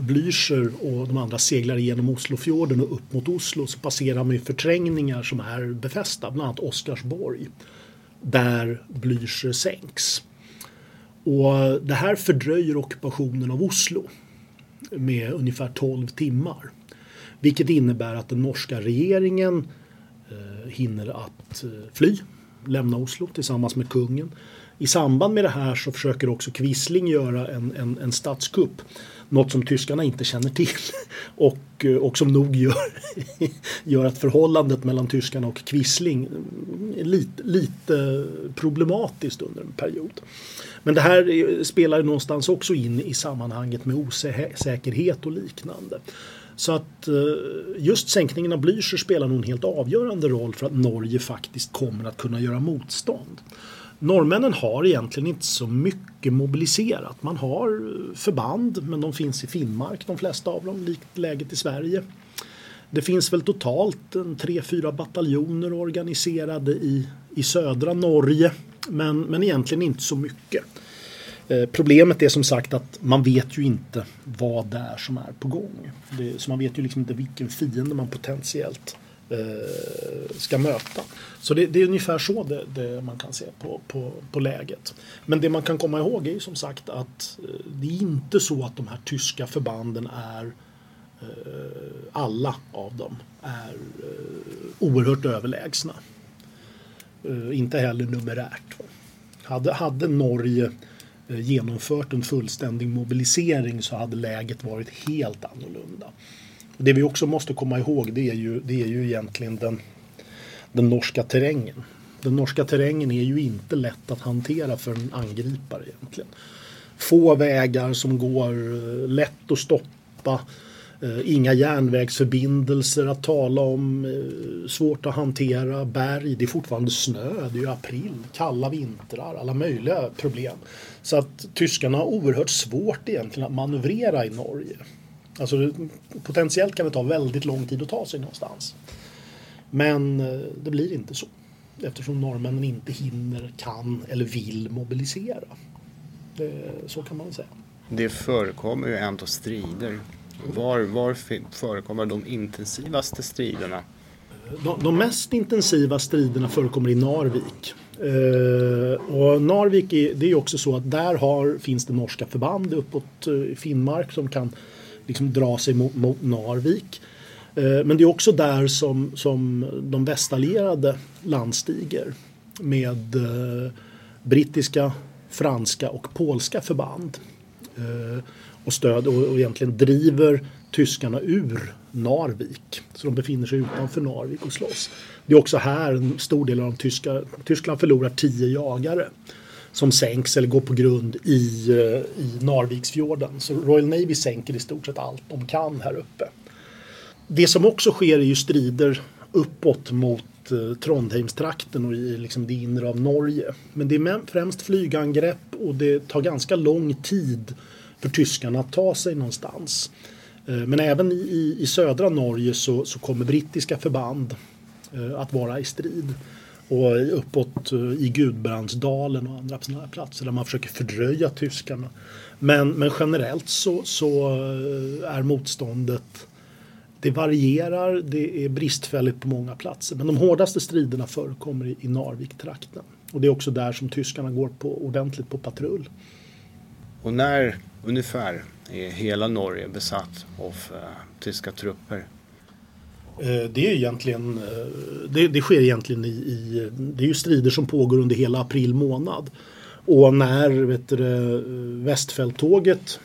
Blücher och de andra seglar igenom Oslofjorden och upp mot Oslo så passerar man ju förträngningar som är befästa, bland annat Oscarsborg. Där Blücher sänks. Och det här fördröjer ockupationen av Oslo med ungefär 12 timmar. Vilket innebär att den norska regeringen eh, hinner att eh, fly, lämna Oslo tillsammans med kungen. I samband med det här så försöker också Quisling göra en, en, en statskupp något som tyskarna inte känner till och, eh, och som nog gör, gör att förhållandet mellan tyskarna och Quisling är lite, lite problematiskt under en period. Men det här eh, spelar någonstans också in i sammanhanget med osäkerhet och liknande. Så att eh, just sänkningen av Blücher spelar nog en helt avgörande roll för att Norge faktiskt kommer att kunna göra motstånd. Norrmännen har egentligen inte så mycket mobiliserat. Man har eh, förband men de finns i Finnmark de flesta av dem, likt läget i Sverige. Det finns väl totalt en tre, fyra bataljoner organiserade i, i södra Norge men, men egentligen inte så mycket. Eh, problemet är som sagt att man vet ju inte vad det är som är på gång. Det, så man vet ju liksom inte vilken fiende man potentiellt Eh, ska möta. Så det, det, är ungefär så det, det, man kan se på, på, på läget. Men det man kan komma ihåg är ju som sagt att eh, det är inte så att de här tyska förbanden är eh, alla av dem är oerhört överlägsna. Inte heller numerärt. Hade, hade Norge genomfört en fullständig mobilisering så hade läget varit helt annorlunda. Det vi också måste komma ihåg det är ju, det är ju egentligen den, den norska terrängen. Den norska terrängen är ju inte lätt att hantera för en angripare egentligen. Få vägar som går lätt att stoppa. Eh, inga järnvägsförbindelser att tala om. Eh, svårt att hantera. Berg, det är fortfarande snö. Det är ju april. Kalla vintrar. Alla möjliga problem. Så att tyskarna har oerhört svårt egentligen att manövrera i Norge. Alltså potentiellt kan det ta väldigt lång tid att ta sig någonstans. Men eh, det blir inte så. Eftersom norrmännen inte hinner, kan eller vill mobilisera. Det, så kan man säga. Det förekommer ju ändå strider. Var, var förekommer de intensivaste striderna? De, de, mest intensiva striderna förekommer i Narvik. Uh, och Narvik är, det är också så att där har, finns det norska förband uppåt uh, Finnmark som kan liksom dra sig mot, mot Narvik. Eh, men det är också där som, som de västallierade landstiger med eh, brittiska, franska och polska förband. Eh, och stöd och, och egentligen driver tyskarna ur Narvik. Så de befinner sig utanför Narvik och slåss. Det är också här en stor del av de tyska, Tyskland förlorar tio jagare som sänks eller går på grund i, eh, i Narviksfjorden. Så Royal Navy sänker i stort sett allt de kan här uppe. Det som också sker är ju strider uppåt mot eh, Trondheimstrakten och i liksom det inre av Norge. Men det är främst flygangrepp och det tar ganska lång tid för tyskarna att ta sig någonstans. Eh, men även i, i södra Norge så, så kommer brittiska förband att vara i strid och uppåt eh, i Gudbrandsdalen och andra sådana platser där man försöker fördröja tyskarna. Men, men generellt så, så eh, är motståndet det varierar, det är bristfälligt på många platser. Men de hårdaste striderna förekommer i, i Narvik-trakten. Och det är också där som tyskarna går på, ordentligt på patrull. Och när ungefär är hela Norge besatt av uh, tyska trupper? Eh, det är egentligen, eh, det, det, sker egentligen i, i, det är ju strider som pågår under hela april månad. Och när vet du, eh, Västfälttåget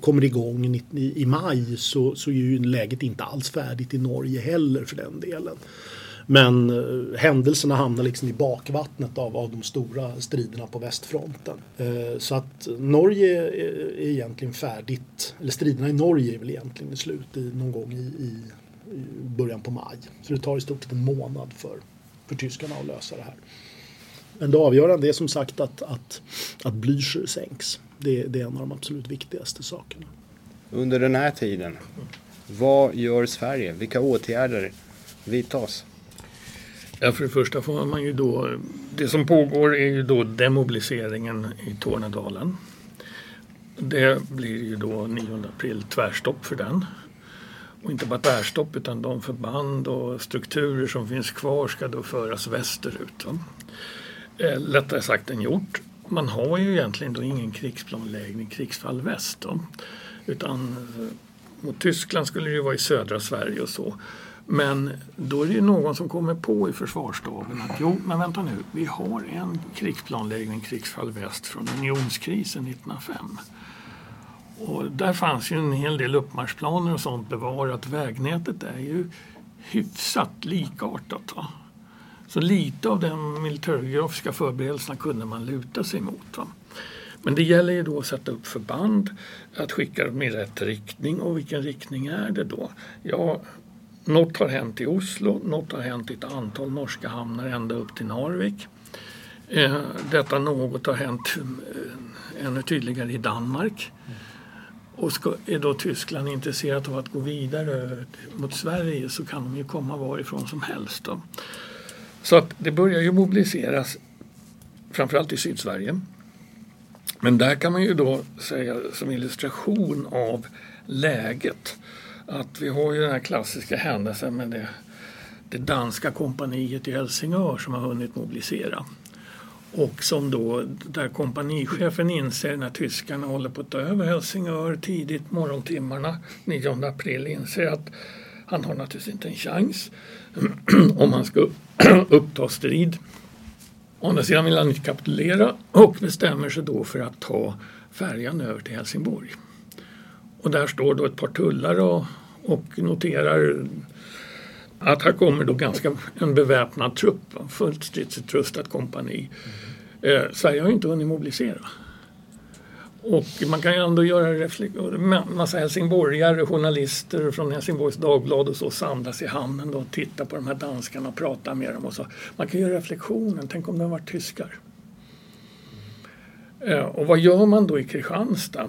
kommer igång i, i maj så, så är ju läget inte alls färdigt i Norge heller för den delen. Men eh, händelserna hamnar liksom i bakvattnet av, av de stora striderna på västfronten. Eh, så att Norge är, är egentligen färdigt, eller striderna i Norge är väl egentligen slut i, någon gång i, i början på maj. Så det tar i stort sett en månad för, för tyskarna att lösa det här. Men det avgörande är som sagt att, att, att Blücher sänks. Det, det, är en av de absolut viktigaste sakerna. Under den här tiden, vad gör Sverige? Vilka åtgärder vidtas? Ja, för det första får man ju då, det som pågår är ju då demobiliseringen i Tornedalen. Det blir ju då 9 april tvärstopp för den. Och inte bara tvärstopp utan de förband och strukturer som finns kvar ska då föras västerut. Eh, lättare sagt än gjort. Man har ju egentligen då ingen krigsplanläggning, krigsfall väst. Då. Utan eh, mot Tyskland skulle det ju vara i södra Sverige och så. Men då är det ju någon som kommer på i försvarsstaben att jo, men vänta nu, vi har en krigsplanläggning, krigsfall väst från unionskrisen 1905. Och där fanns ju en hel del uppmarschplaner och sånt bevarat. Vägnätet är ju hyfsat likartat. Va? Så lite av de militärgeografiska förberedelserna kunde man luta sig mot. Va? Men det gäller ju då att sätta upp förband, att skicka dem i rätt riktning och vilken riktning är det då? Ja, något har hänt i Oslo, något har hänt i ett antal norska hamnar ända upp till Narvik. Eh, detta något har hänt eh, ännu tydligare i Danmark. Mm. Och ska, är då Tyskland intresserat av att gå vidare mot Sverige så kan de ju komma varifrån som helst. Då. Så att det börjar ju mobiliseras framförallt i Sydsverige. Men där kan man ju då säga som illustration av läget att vi har ju den här klassiska händelsen med det, det danska kompaniet i Helsingör som har hunnit mobilisera. Och som då, där kompanichefen inser när tyskarna håller på att ta över Helsingör tidigt morgontimmarna 9 april inser att han har naturligtvis inte en chans om han ska uppta strid. Å andra sidan vill han inte kapitulera och bestämmer sig då för att ta färjan över till Helsingborg. Och där står då ett par tullare och, och noterar att här kommer då ganska en beväpnad trupp, fullt stridsutrustat kompani. Eh, Sverige har ju inte hunnit mobilisera. Och man kan ju ändå göra reflektioner. Massa helsingborgare, journalister från Helsingborgs Dagblad och så samlas i hamnen och tittar på de här danskarna och pratar med dem. Och så. Man kan göra reflektionen, tänk om de var tyskar. Eh, och vad gör man då i Kristianstad?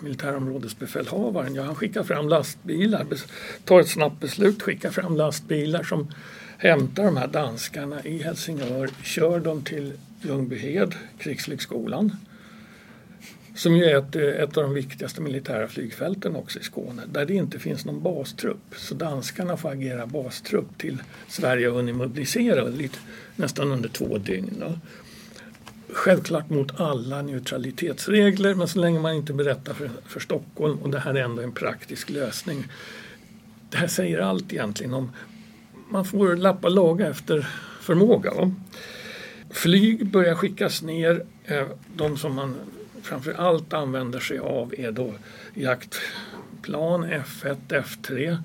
Militärområdesbefälhavaren, ja han skickar fram lastbilar, tar ett snabbt beslut, skickar fram lastbilar som hämtar de här danskarna i Helsingör, kör dem till Ljungbyhed, krigsflygskolan som ju är ett, eh, ett av de viktigaste militära flygfälten också i Skåne där det inte finns någon bastrupp. Så danskarna får agera bastrupp till Sverige har hunnit mobilisera lite, nästan under två dygn. Självklart mot alla neutralitetsregler men så länge man inte berättar för, för Stockholm och det här är ändå en praktisk lösning. Det här säger allt egentligen om man får lappa laga efter förmåga. Va? Flyg börjar skickas ner, eh, de som man framför allt använder sig av är då jaktplan F1, F3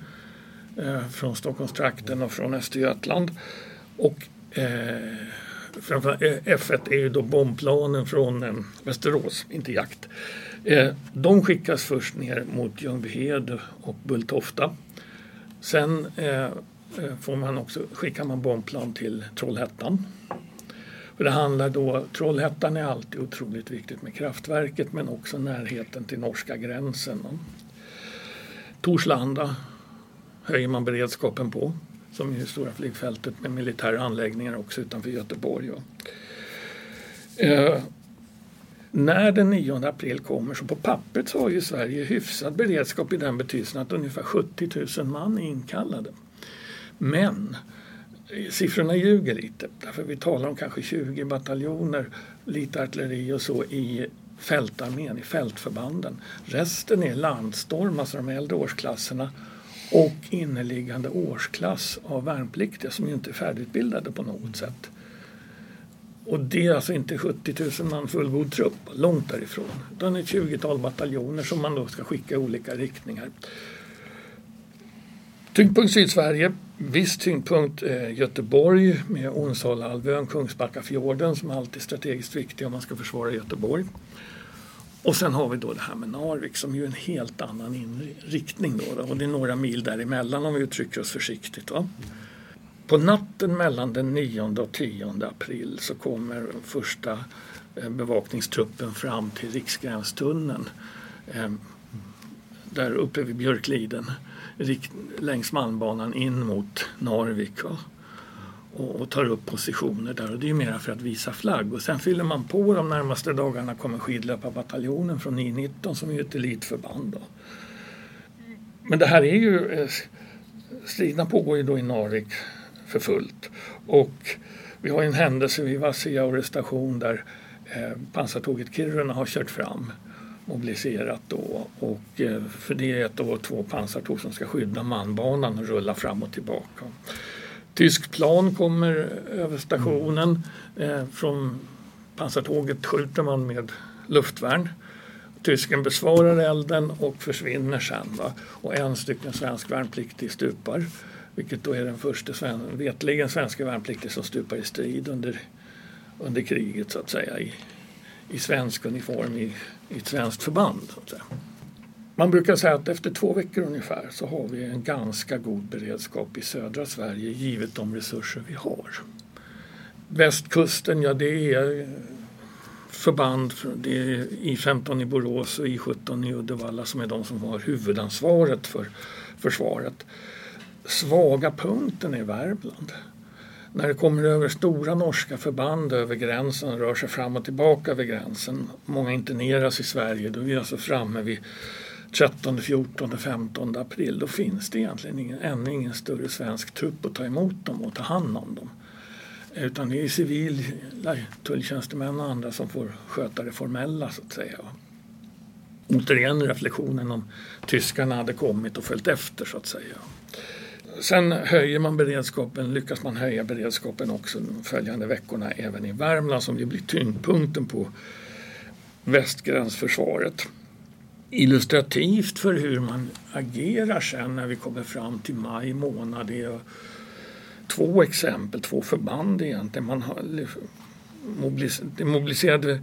eh, från Stockholmstrakten och från Östergötland. Och eh, framförallt eh, F1 är ju då bombplanen från eh, Västerås, inte jakt. Eh, de skickas först ner mot Ljungbyhed och Bulltofta. Sen eh, eh, får man också, skickar man bombplan till Trollhättan för det handlar då, Trollhättan är alltid otroligt viktigt med kraftverket men också närheten till norska gränsen. Torslanda höjer man beredskapen på som är det stora flygfältet med militära anläggningar också utanför Göteborg. Eh, när den 9 april kommer så på pappret så har ju Sverige hyfsad beredskap i den betydelsen att ungefär 70 000 man är inkallade. Men eh, siffrorna ljuger lite. Därför vi talar om kanske 20 bataljoner, lite artilleri och så i fältarmén, i fältförbanden. Resten är landstorm, alltså de äldre årsklasserna och inneliggande årsklass av värnpliktiga som ju inte är färdigutbildade på något sätt. Och det är alltså inte 70 000 man fullgod trupp, långt därifrån. Utan ett 20-tal bataljoner som man då ska skicka i olika riktningar. Tyngdpunkt Sydsverige Viss tyngdpunkt eh, Göteborg med Onsalahalvön, Kungsbackafjorden som alltid är strategiskt viktig om man ska försvara Göteborg. Och sen har vi då det här med Narvik som ju är en helt annan inriktning då, då och det är några mil däremellan om vi uttrycker oss försiktigt. Va? På natten mellan den 9 och 10 april så kommer första eh, bevakningstruppen fram till Riksgränstunneln eh, där uppe vid Björkliden längs Malmbanan in mot Narvik. Va? Och, och tar upp positioner där och det är mera för att visa flagg. Och sen fyller man på de närmaste dagarna kommer skidlöparbataljonen från I 19 som är ett elitförband. Då. Men det här är ju, eh, striderna pågår ju då i Narvik för fullt. Och vi har en händelse vid Vassijaure station där eh, pansartåget Kiruna har kört fram mobiliserat då och eh, för det är ett av två pansartåg som ska skydda manbanan och rulla fram och tillbaka. Tysk plan kommer över stationen. Eh, från pansartåget skjuter man med luftvärn. Tysken besvarar elden och försvinner sen. Va? Och en stycken svensk värnpliktig stupar. Vilket då är den första sven vetligen svenska värnpliktig som stupar i strid under, under kriget så att säga. I, i svensk uniform i, i ett svenskt förband. Så att säga. Man brukar säga att efter två veckor ungefär så har vi en ganska god beredskap i södra Sverige givet de resurser vi har. Västkusten, ja det är förband, det är I15 i Borås och I17 i Uddevalla som är de som har huvudansvaret för försvaret. Svaga punkten är Värmland. När det kommer över stora norska förband över gränsen, rör sig fram och tillbaka över gränsen, många interneras i Sverige, då är vi alltså framme vid 13, 14, 15 april då finns det egentligen ingen, ännu ingen större svensk trupp att ta emot dem och ta hand om dem. Utan det är civila tulltjänstemän och andra som får sköta det formella så att säga. Återigen reflektionen om tyskarna hade kommit och följt efter så att säga. Sen höjer man beredskapen, lyckas man höja beredskapen också de följande veckorna även i Värmland som ju blir tyngdpunkten på västgränsförsvaret illustrativt för hur man agerar sen när vi kommer fram till maj månad. Det är två exempel, två förband egentligen. Man har mobiliserade, mobiliserade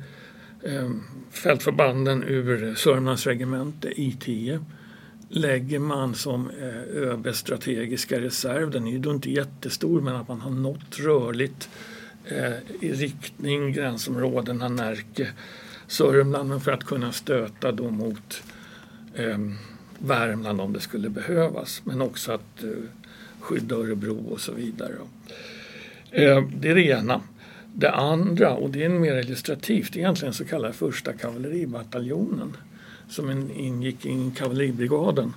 fältförbanden ur Sörmlands regemente I10 lägger man som eh, ÖBs strategiska reserv. Den är ju då inte jättestor men att man har nått rörligt eh, i riktning gränsområdena Närke Sörmland men för att kunna stöta då mot eh, Värmland om det skulle behövas. Men också att eh, skydda Örebro och så vidare. Eh, det är det ena. Det andra, och det är mer illustrativt, egentligen så kallade första kavalleribataljonen som ingick i kavalleribrigaden.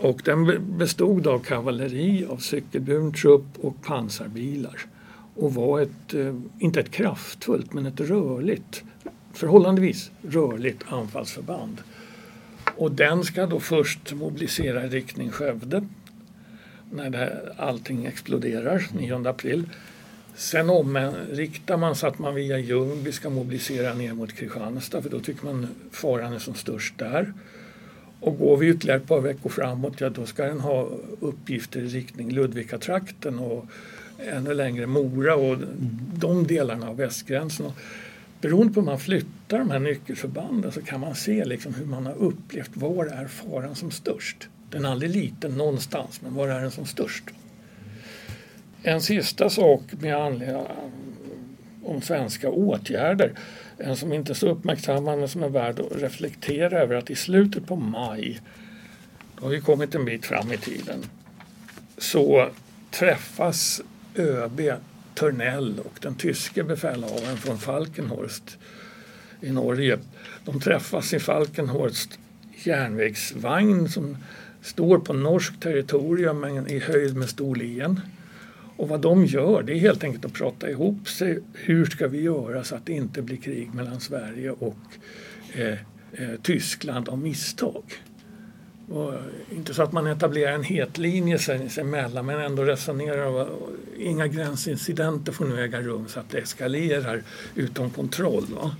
Och den bestod av kavalleri, av cykelburen trupp och pansarbilar och var ett, eh, inte ett kraftfullt men ett rörligt förhållandevis rörligt anfallsförband. Och den ska då först mobilisera i riktning Skövde när det, allting exploderar 9 april. Sen omriktar man så att man via Ljungby ska mobilisera ner mot Kristianstad för då tycker man faran är som störst där. Och går vi ytterligare ett par veckor framåt, ja då ska den ha uppgifter i riktning Ludvika-trakten och ännu längre Mora och de delarna av västgränsen beroende på hur man flyttar de här nyckelförbanden så kan man se liksom hur man har upplevt var är faran som störst. Den är aldrig liten någonstans, men var är den som störst? En sista sak med anledning om svenska åtgärder. En som inte är så uppmärksammad men som är värd att reflektera över att i slutet på maj, då har vi kommit en bit fram i tiden, så träffas ÖB Törnell och den tyske befälhavaren från Falkenhorst i Norge. De träffas i Falkenhorst järnvägsvagn som står på norskt territorium men i höjd med Storlien. Och vad de gör det är helt enkelt att prata ihop sig. Hur ska vi göra så att det inte blir krig mellan Sverige och eh, eh, Tyskland av misstag? Och inte så att man etablerar en het linje sinsemellan men ändå resonerar. Inga gränsincidenter får nu äga rum så att det eskalerar utom kontroll. Va?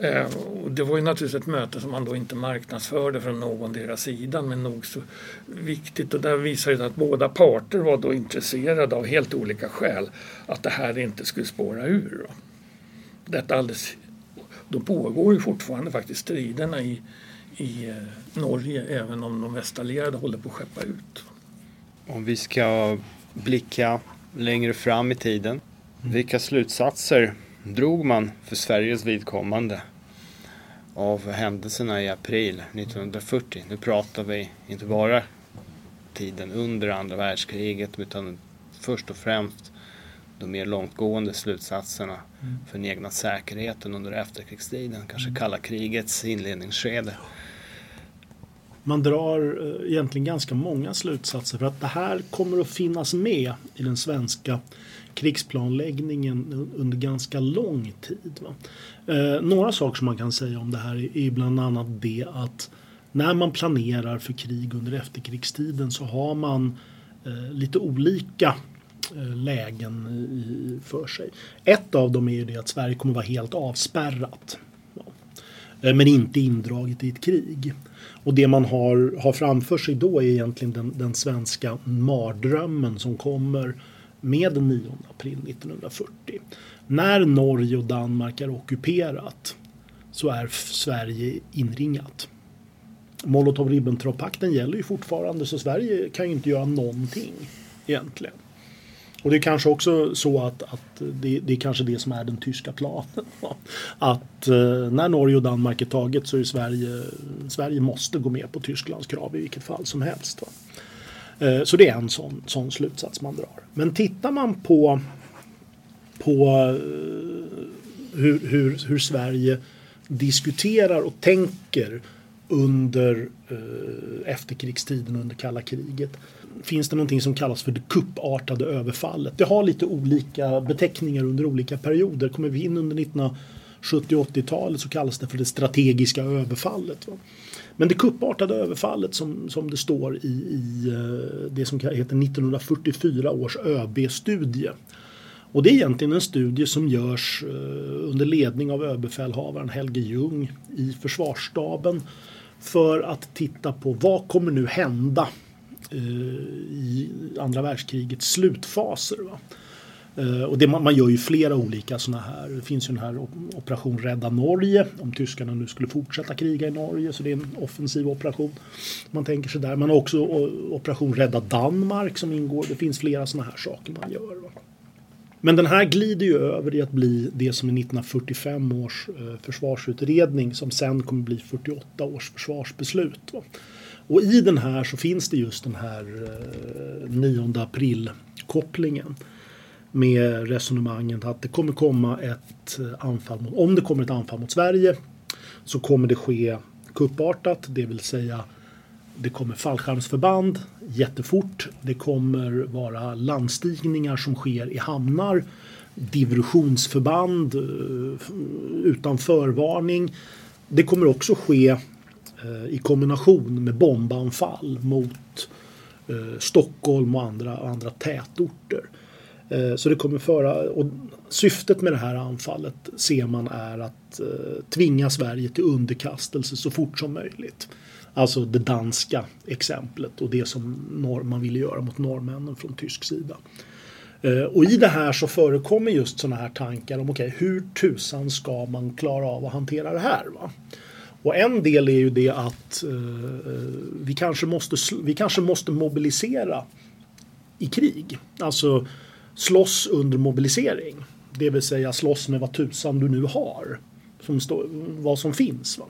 Eh, och det var ju naturligtvis ett möte som man då inte marknadsförde från någon deras sidan men nog så viktigt och där visade det att båda parter var då intresserade av helt olika skäl att det här inte skulle spåra ur. Detta alldeles, då pågår ju fortfarande faktiskt striderna i, i eh, Norge även om de västallierade håller på att skeppa ut. Om vi ska blicka längre fram i tiden. Vilka slutsatser drog man för Sveriges vidkommande av händelserna i april 1940? Nu pratar vi inte bara tiden under andra världskriget utan först och främst de mer långtgående slutsatserna mm. för den egna säkerheten under efterkrigstiden, kanske kalla krigets inledningsskede. Man drar eh, egentligen ganska många slutsatser för att det här kommer att finnas med i den svenska krigsplanläggningen under ganska lång tid. Eh, några saker som man kan säga om det här är bland annat det att när man planerar för krig under efterkrigstiden så har man eh, lite olika eh, lägen i, för sig. Ett av dem är ju det att Sverige kommer vara helt avspärrat. Ja. Eh, men inte indraget i ett krig. Och det man har, har framför sig då är egentligen den, den svenska mardrömmen som kommer med den 9 april 1940. När Norge och Danmark är ockuperat så är Sverige inringat. Molotov-Ribbentrop-pakten gäller ju fortfarande så Sverige kan ju inte göra någonting egentligen. Och det är kanske också så att, att det, det, är kanske det som är den tyska planen. Att eh, när Norge och Danmark är taget så är Sverige, Sverige måste gå med på Tysklands krav i vilket fall som helst. Eh, så det är en sån, sån slutsats man drar. Men tittar man på, på eh, hur, hur, hur Sverige diskuterar och tänker under eh, efterkrigstiden under kalla kriget finns det någonting som kallas för det kuppartade överfallet. Det har lite olika beteckningar under olika perioder. Kommer vi in under 1970 80-talet så kallas det för det strategiska överfallet. Va? Men det kuppartade överfallet som, som det står i, i eh, det som heter 1944 års ÖB-studie. Och det är egentligen en studie som görs eh, under ledning av överbefälhavaren Helge Ljung i försvarsstaben för att titta på vad kommer nu hända Eh, i andra världskrigets slutfaser. Va? Eh, och det, man gör ju flera olika sådana här. Det finns ju den här Operation Rädda Norge om tyskarna nu skulle fortsätta kriga i Norge så det är en offensiv operation. Man tänker sig där. Man har också Operation Rädda Danmark som ingår. Det finns flera sådana här saker man gör. Va? Men den här glider ju över i att bli det som är 1945 års eh, försvarsutredning som sen kommer bli 48 års försvarsbeslut. Va? Och i den här så finns det just den här eh, 9 april kopplingen med resonemanget att det kommer komma ett eh, anfall mot, om det kommer ett anfall mot Sverige så kommer det ske kuppartat, det vill säga det kommer fallskärmsförband jättefort. Det kommer vara landstigningar som sker i hamnar. Diversionsförband eh, utan förvarning. Det kommer också ske Eh, i kombination med bombanfall mot eh, Stockholm och andra, andra tätorter. Eh, så det kommer föra, och syftet med det här anfallet ser man är att tvinga Sverige till underkastelse så fort som möjligt. Alltså det danska exemplet och det som man ville göra mot norrmännen från tysk sida. Och i det här så förekommer just sådana här tankar om okay, hur tusan ska man klara av att hantera det här? Va? Och en del är ju det att eh, eh vi, kanske måste, vi kanske måste mobilisera i krig. Alltså slåss under mobilisering. Det vill säga slåss med vad tusan du nu har. Som stå, vad som finns. Va?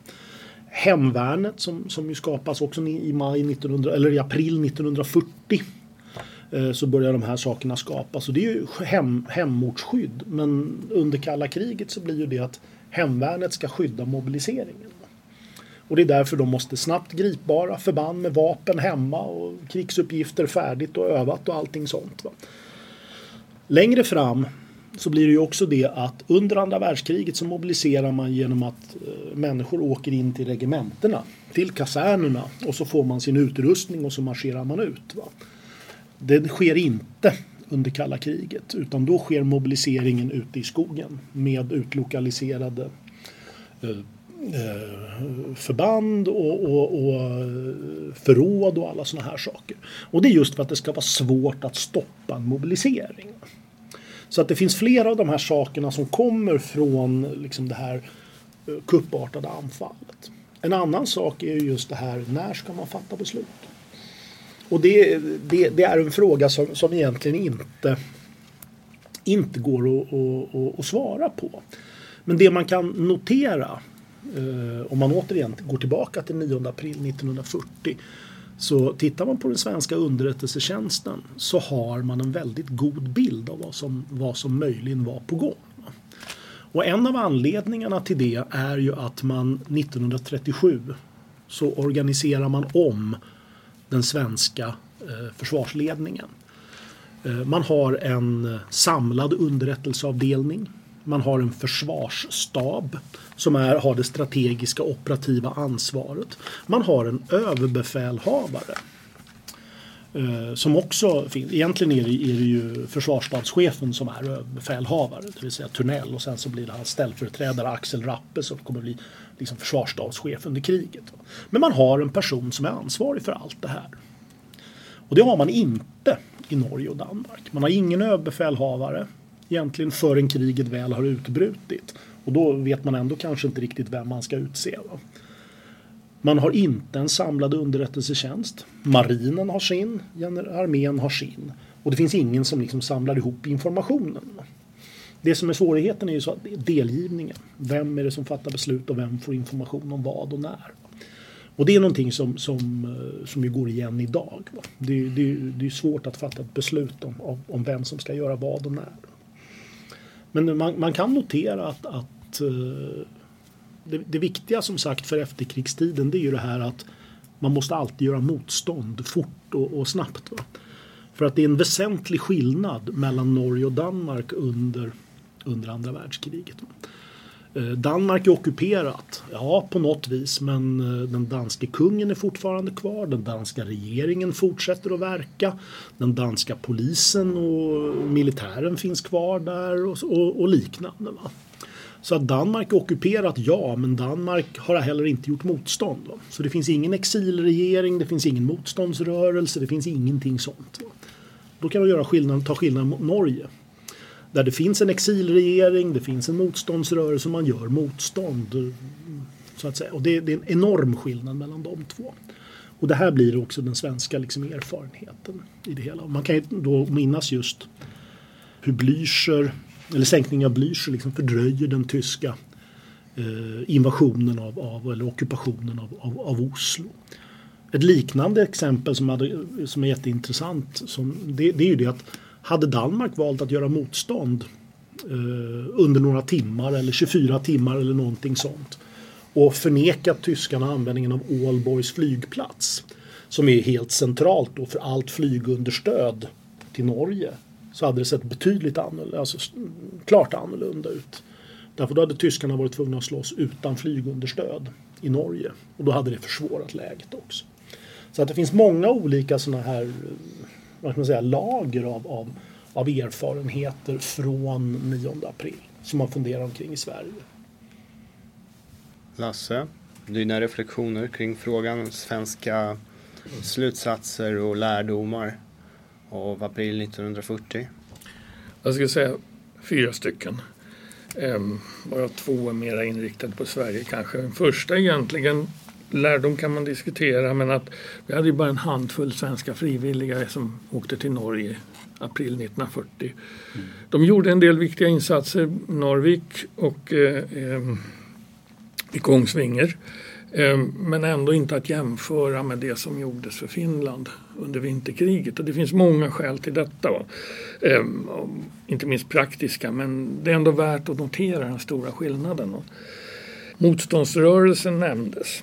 Hemvärnet som, som ju skapas också i, maj 1900, eller i april 1940 eh, så börjar de här sakerna skapas. Och det är ju hem, hemortsskydd. Men under kalla kriget så blir ju det att hemvärnet ska skydda mobiliseringen. Och det är därför de måste snabbt gripbara förband med vapen hemma och krigsuppgifter färdigt och övat och allting sånt. Va? Längre fram så blir det ju också det att under andra världskriget så mobiliserar man genom att eh, människor åker in till regementena, till kasernerna och så får man sin utrustning och så marscherar man ut. Va? Det sker inte under kalla kriget utan då sker mobiliseringen ute i skogen med utlokaliserade eh, Eh, förband och, och, och eh, förråd och alla sådana här saker. Och det är just för att det ska vara svårt att stoppa en mobilisering. Så att det finns flera av de här sakerna som kommer från liksom det här eh, kuppartade anfallet. En annan sak är just det här, när ska man fatta beslut? Och det, det, det är en fråga som, som egentligen inte, inte går att, att, att, svara på. Men det man kan notera, Eh, om man återigen går tillbaka till 9 april 1940, så tittar man på den svenska underrättelsetjänsten så har man en väldigt god bild av vad som, vad som möjligen var på gång. Och en av anledningarna till det är ju att man 1937 så organiserar man om den svenska eh, försvarsledningen. Eh, man har en samlad underrättelseavdelning. Man har en försvarsstab som är, har det strategiska operativa ansvaret. Man har en överbefälhavare Eh, som också finns. Egentligen är det, är det ju försvarsstabschefen som är överbefälhavare, det vill säga Turnell och sen så blir det hans ställföreträdare Axel Rappe som kommer bli liksom försvarsstabschef under kriget. Men man har en person som är ansvarig för allt det här. Och det har man inte i Norge och Danmark. Man har ingen överbefälhavare egentligen förrän kriget väl har utbrutit. Och då vet man ändå kanske inte riktigt vem man ska utse. Va? Man har inte en samlad underrättelsetjänst. Marinen har sin, armén har sin. Och det finns ingen som liksom samlar ihop informationen. Det som är svårigheten är ju så att delgivningen. Vem är det som fattar beslut och vem får information om vad och när? Och det är någonting som, som, eh, som ju går igen idag. Det, det, det är svårt att fatta ett beslut om, om vem som ska göra vad och när. Men man, man kan notera att, att eh, det, det, viktiga som sagt för efterkrigstiden det är ju det här att man måste alltid göra motstånd fort och, och snabbt. Va? För att det är en väsentlig skillnad mellan Norge och Danmark under, under andra världskriget. Va? Eh, Danmark är ockuperat, ja på något vis, men eh, den danske kungen är fortfarande kvar. Den danska regeringen fortsätter att verka. Den danska polisen och militären finns kvar där och, och, och liknande. Va? Så att Danmark är ockuperat, ja, men Danmark har heller inte gjort motstånd. Va? Så det finns ingen exilregering, det finns ingen motståndsrörelse, det finns ingenting sånt. Va? Då kan man göra skillnad, ta skillnad mot Norge. Där det finns en exilregering, det finns en motståndsrörelse, man gör motstånd. Så att säga. Och det, det är en enorm skillnad mellan de två. Och det här blir också den svenska liksom, erfarenheten i det hela. Man kan ju då minnas just hur Blücher eller sänkningen av Blücher liksom fördröjer den tyska eh, invasionen av, av, eller ockupationen av, av, av, Oslo. Ett liknande exempel som, hade, som är jätteintressant som, det, det är ju det att hade Danmark valt att göra motstånd eh, under några timmar eller 24 timmar eller någonting sånt och förnekat tyskarna användningen av Ålborgs flygplats som är helt centralt då för allt flygunderstöd till Norge så hade det sett betydligt annorlunda, alltså klart annorlunda ut. Därför då hade tyskarna varit tvungna att slåss utan flygunderstöd i Norge och då hade det försvårat läget också. Så att det finns många olika sådana här eh, vad ska man säga, lager av, av, av erfarenheter från 9 april som man funderar omkring i Sverige. Lasse, dina reflektioner kring frågan svenska slutsatser och lärdomar av april 1940? Jag skulle säga fyra stycken. Ehm, bara två är mera inriktade på Sverige kanske. Den första egentligen, lärdom kan man diskutera, men att vi hade ju bara en handfull svenska frivilliga som åkte till Norge april 1940. Mm. De gjorde en del viktiga insatser, Norvik och eh, eh, i Kongsvinger. Ehm, men ändå inte att jämföra med det som gjordes för Finland under vinterkriget. Och det finns många skäl till detta. Ehm, inte minst praktiska men det är ändå värt att notera den stora skillnaden. Motståndsrörelsen nämndes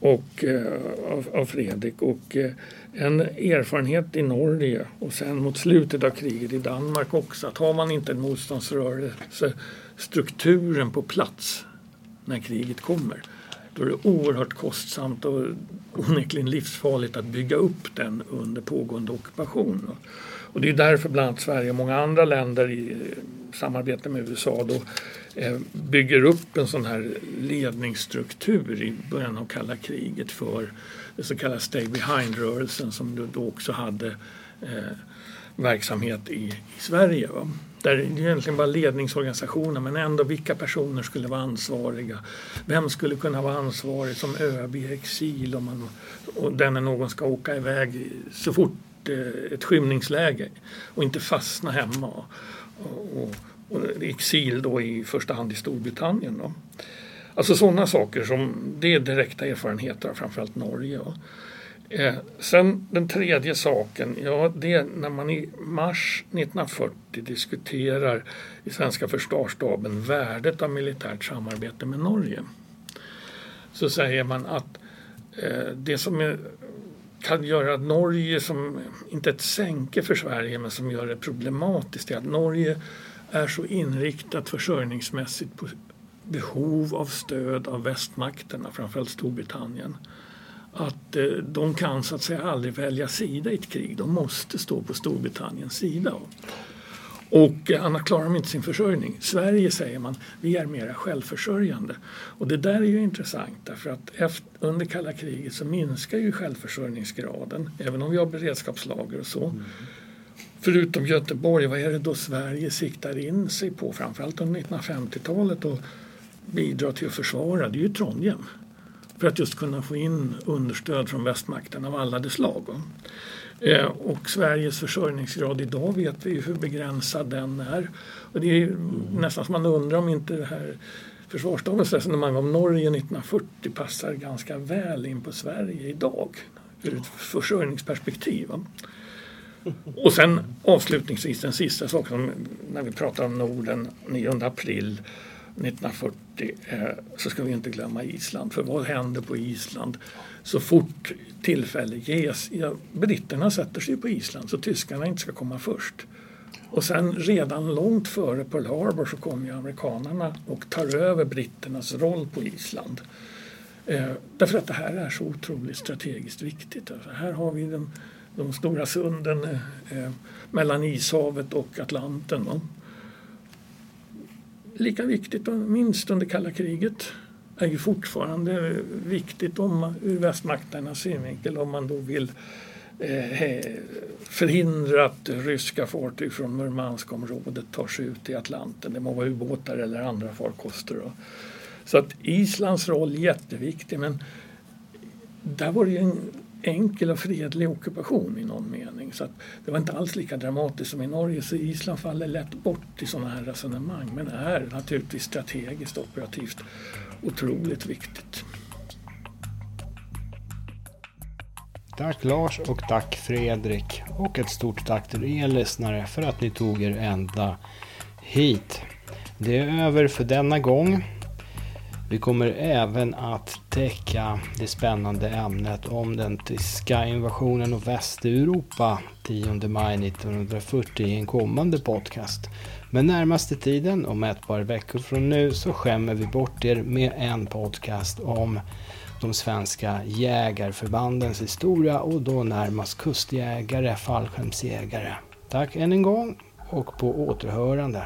och, eh, av, av Fredrik och eh, en erfarenhet i Norge och sen mot slutet av kriget i Danmark också att har man inte en motståndsrörelse strukturen på plats när kriget kommer då är det oerhört kostsamt och onekligen livsfarligt att bygga upp den under pågående ockupation. Och det är därför bland annat Sverige och många andra länder i eh, samarbete med USA då eh, bygger upp en sån här ledningsstruktur i början av kalla kriget för det så kallade Stay Behind-rörelsen som då också hade eh, verksamhet i, i Sverige. Va? Där det egentligen bara ledningsorganisationer men ändå vilka personer skulle vara ansvariga. Vem skulle kunna vara ansvarig som ÖB i exil om man, och den när någon ska åka iväg så fort Eh, ett skymningsläge och inte fastna hemma. Och, och, och exil då i första hand i Storbritannien. Då. Alltså sådana saker som det är direkta erfarenheter av framförallt Norge. Eh, sen den tredje saken, ja det är när man i mars 1940 diskuterar i svenska försvarsstaben värdet av militärt samarbete med Norge. Så säger man att eh, det som är, kan göra Norge som, inte ett sänke för Sverige, men som gör det problematiskt är att Norge är så inriktat försörjningsmässigt på behov av stöd av västmakterna, framförallt Storbritannien att eh, de kan så att säga aldrig välja sida i ett krig. De måste stå på Storbritanniens sida. Och annars klarar de inte sin försörjning. Sverige säger man, vi är mera självförsörjande. Och det där är ju intressant därför att efter, under kalla kriget så minskar ju självförsörjningsgraden även om vi har beredskapslager och så. Mm. Förutom Göteborg, vad är det då Sverige siktar in sig på framförallt under 1950-talet och bidrar till att försvara? Det är ju Trondheim för att just kunna få in understöd från västmakten av alla dess slag. Eh, och Sveriges försörjningsgrad idag vet vi hur begränsad den är. Och det är mm. nästan som man undrar om inte det här försvarsstabens resonemang om Norge 1940 passar ganska väl in på Sverige idag ur ett försörjningsperspektiv. Och sen avslutningsvis den sista saken när vi pratar om Norden 9 april 1940 eh, så ska vi inte glömma Island. För vad händer på Island så fort tillfälle ges? Ja, britterna sätter sig på Island så tyskarna inte ska komma först. Och sen redan långt före Pearl Harbor så kommer ju amerikanerna och tar över britternas roll på Island. Eh, därför att det här är så otroligt strategiskt viktigt. Alltså, här har vi den, de stora sunden eh, eh mellan Ishavet och Atlanten. Va? Lika viktigt minst under kalla kriget är ju fortfarande viktigt om, ur västmakternas synvinkel om man då vill eh, förhindra att ryska fartyg från Murmanskområdet tar sig ut i Atlanten. Det må vara ubåtar eller andra farkoster. Då. Så att Islands roll är jätteviktig men där var det ju en enkel och fredlig ockupation i någon mening. Så det var inte alls lika dramatiskt som i Norge så Island faller lätt bort i sådana här resonemang men är naturligtvis strategiskt operativt otroligt viktigt. Tack Lars och tack Fredrik och ett stort tack till er lyssnare för att ni tog er ända hit. Det är över för denna gång. Vi kommer även att täcka det spännande ämnet om den tyska invasionen av Västeuropa 10 maj 1940 i en kommande podcast. Men närmaste tiden, om ett par veckor från nu, så skämmer vi bort er med en podcast om de svenska jägarförbandens historia och då närmast kustjägare, fallskärmsjägare. Tack än en gång och på återhörande.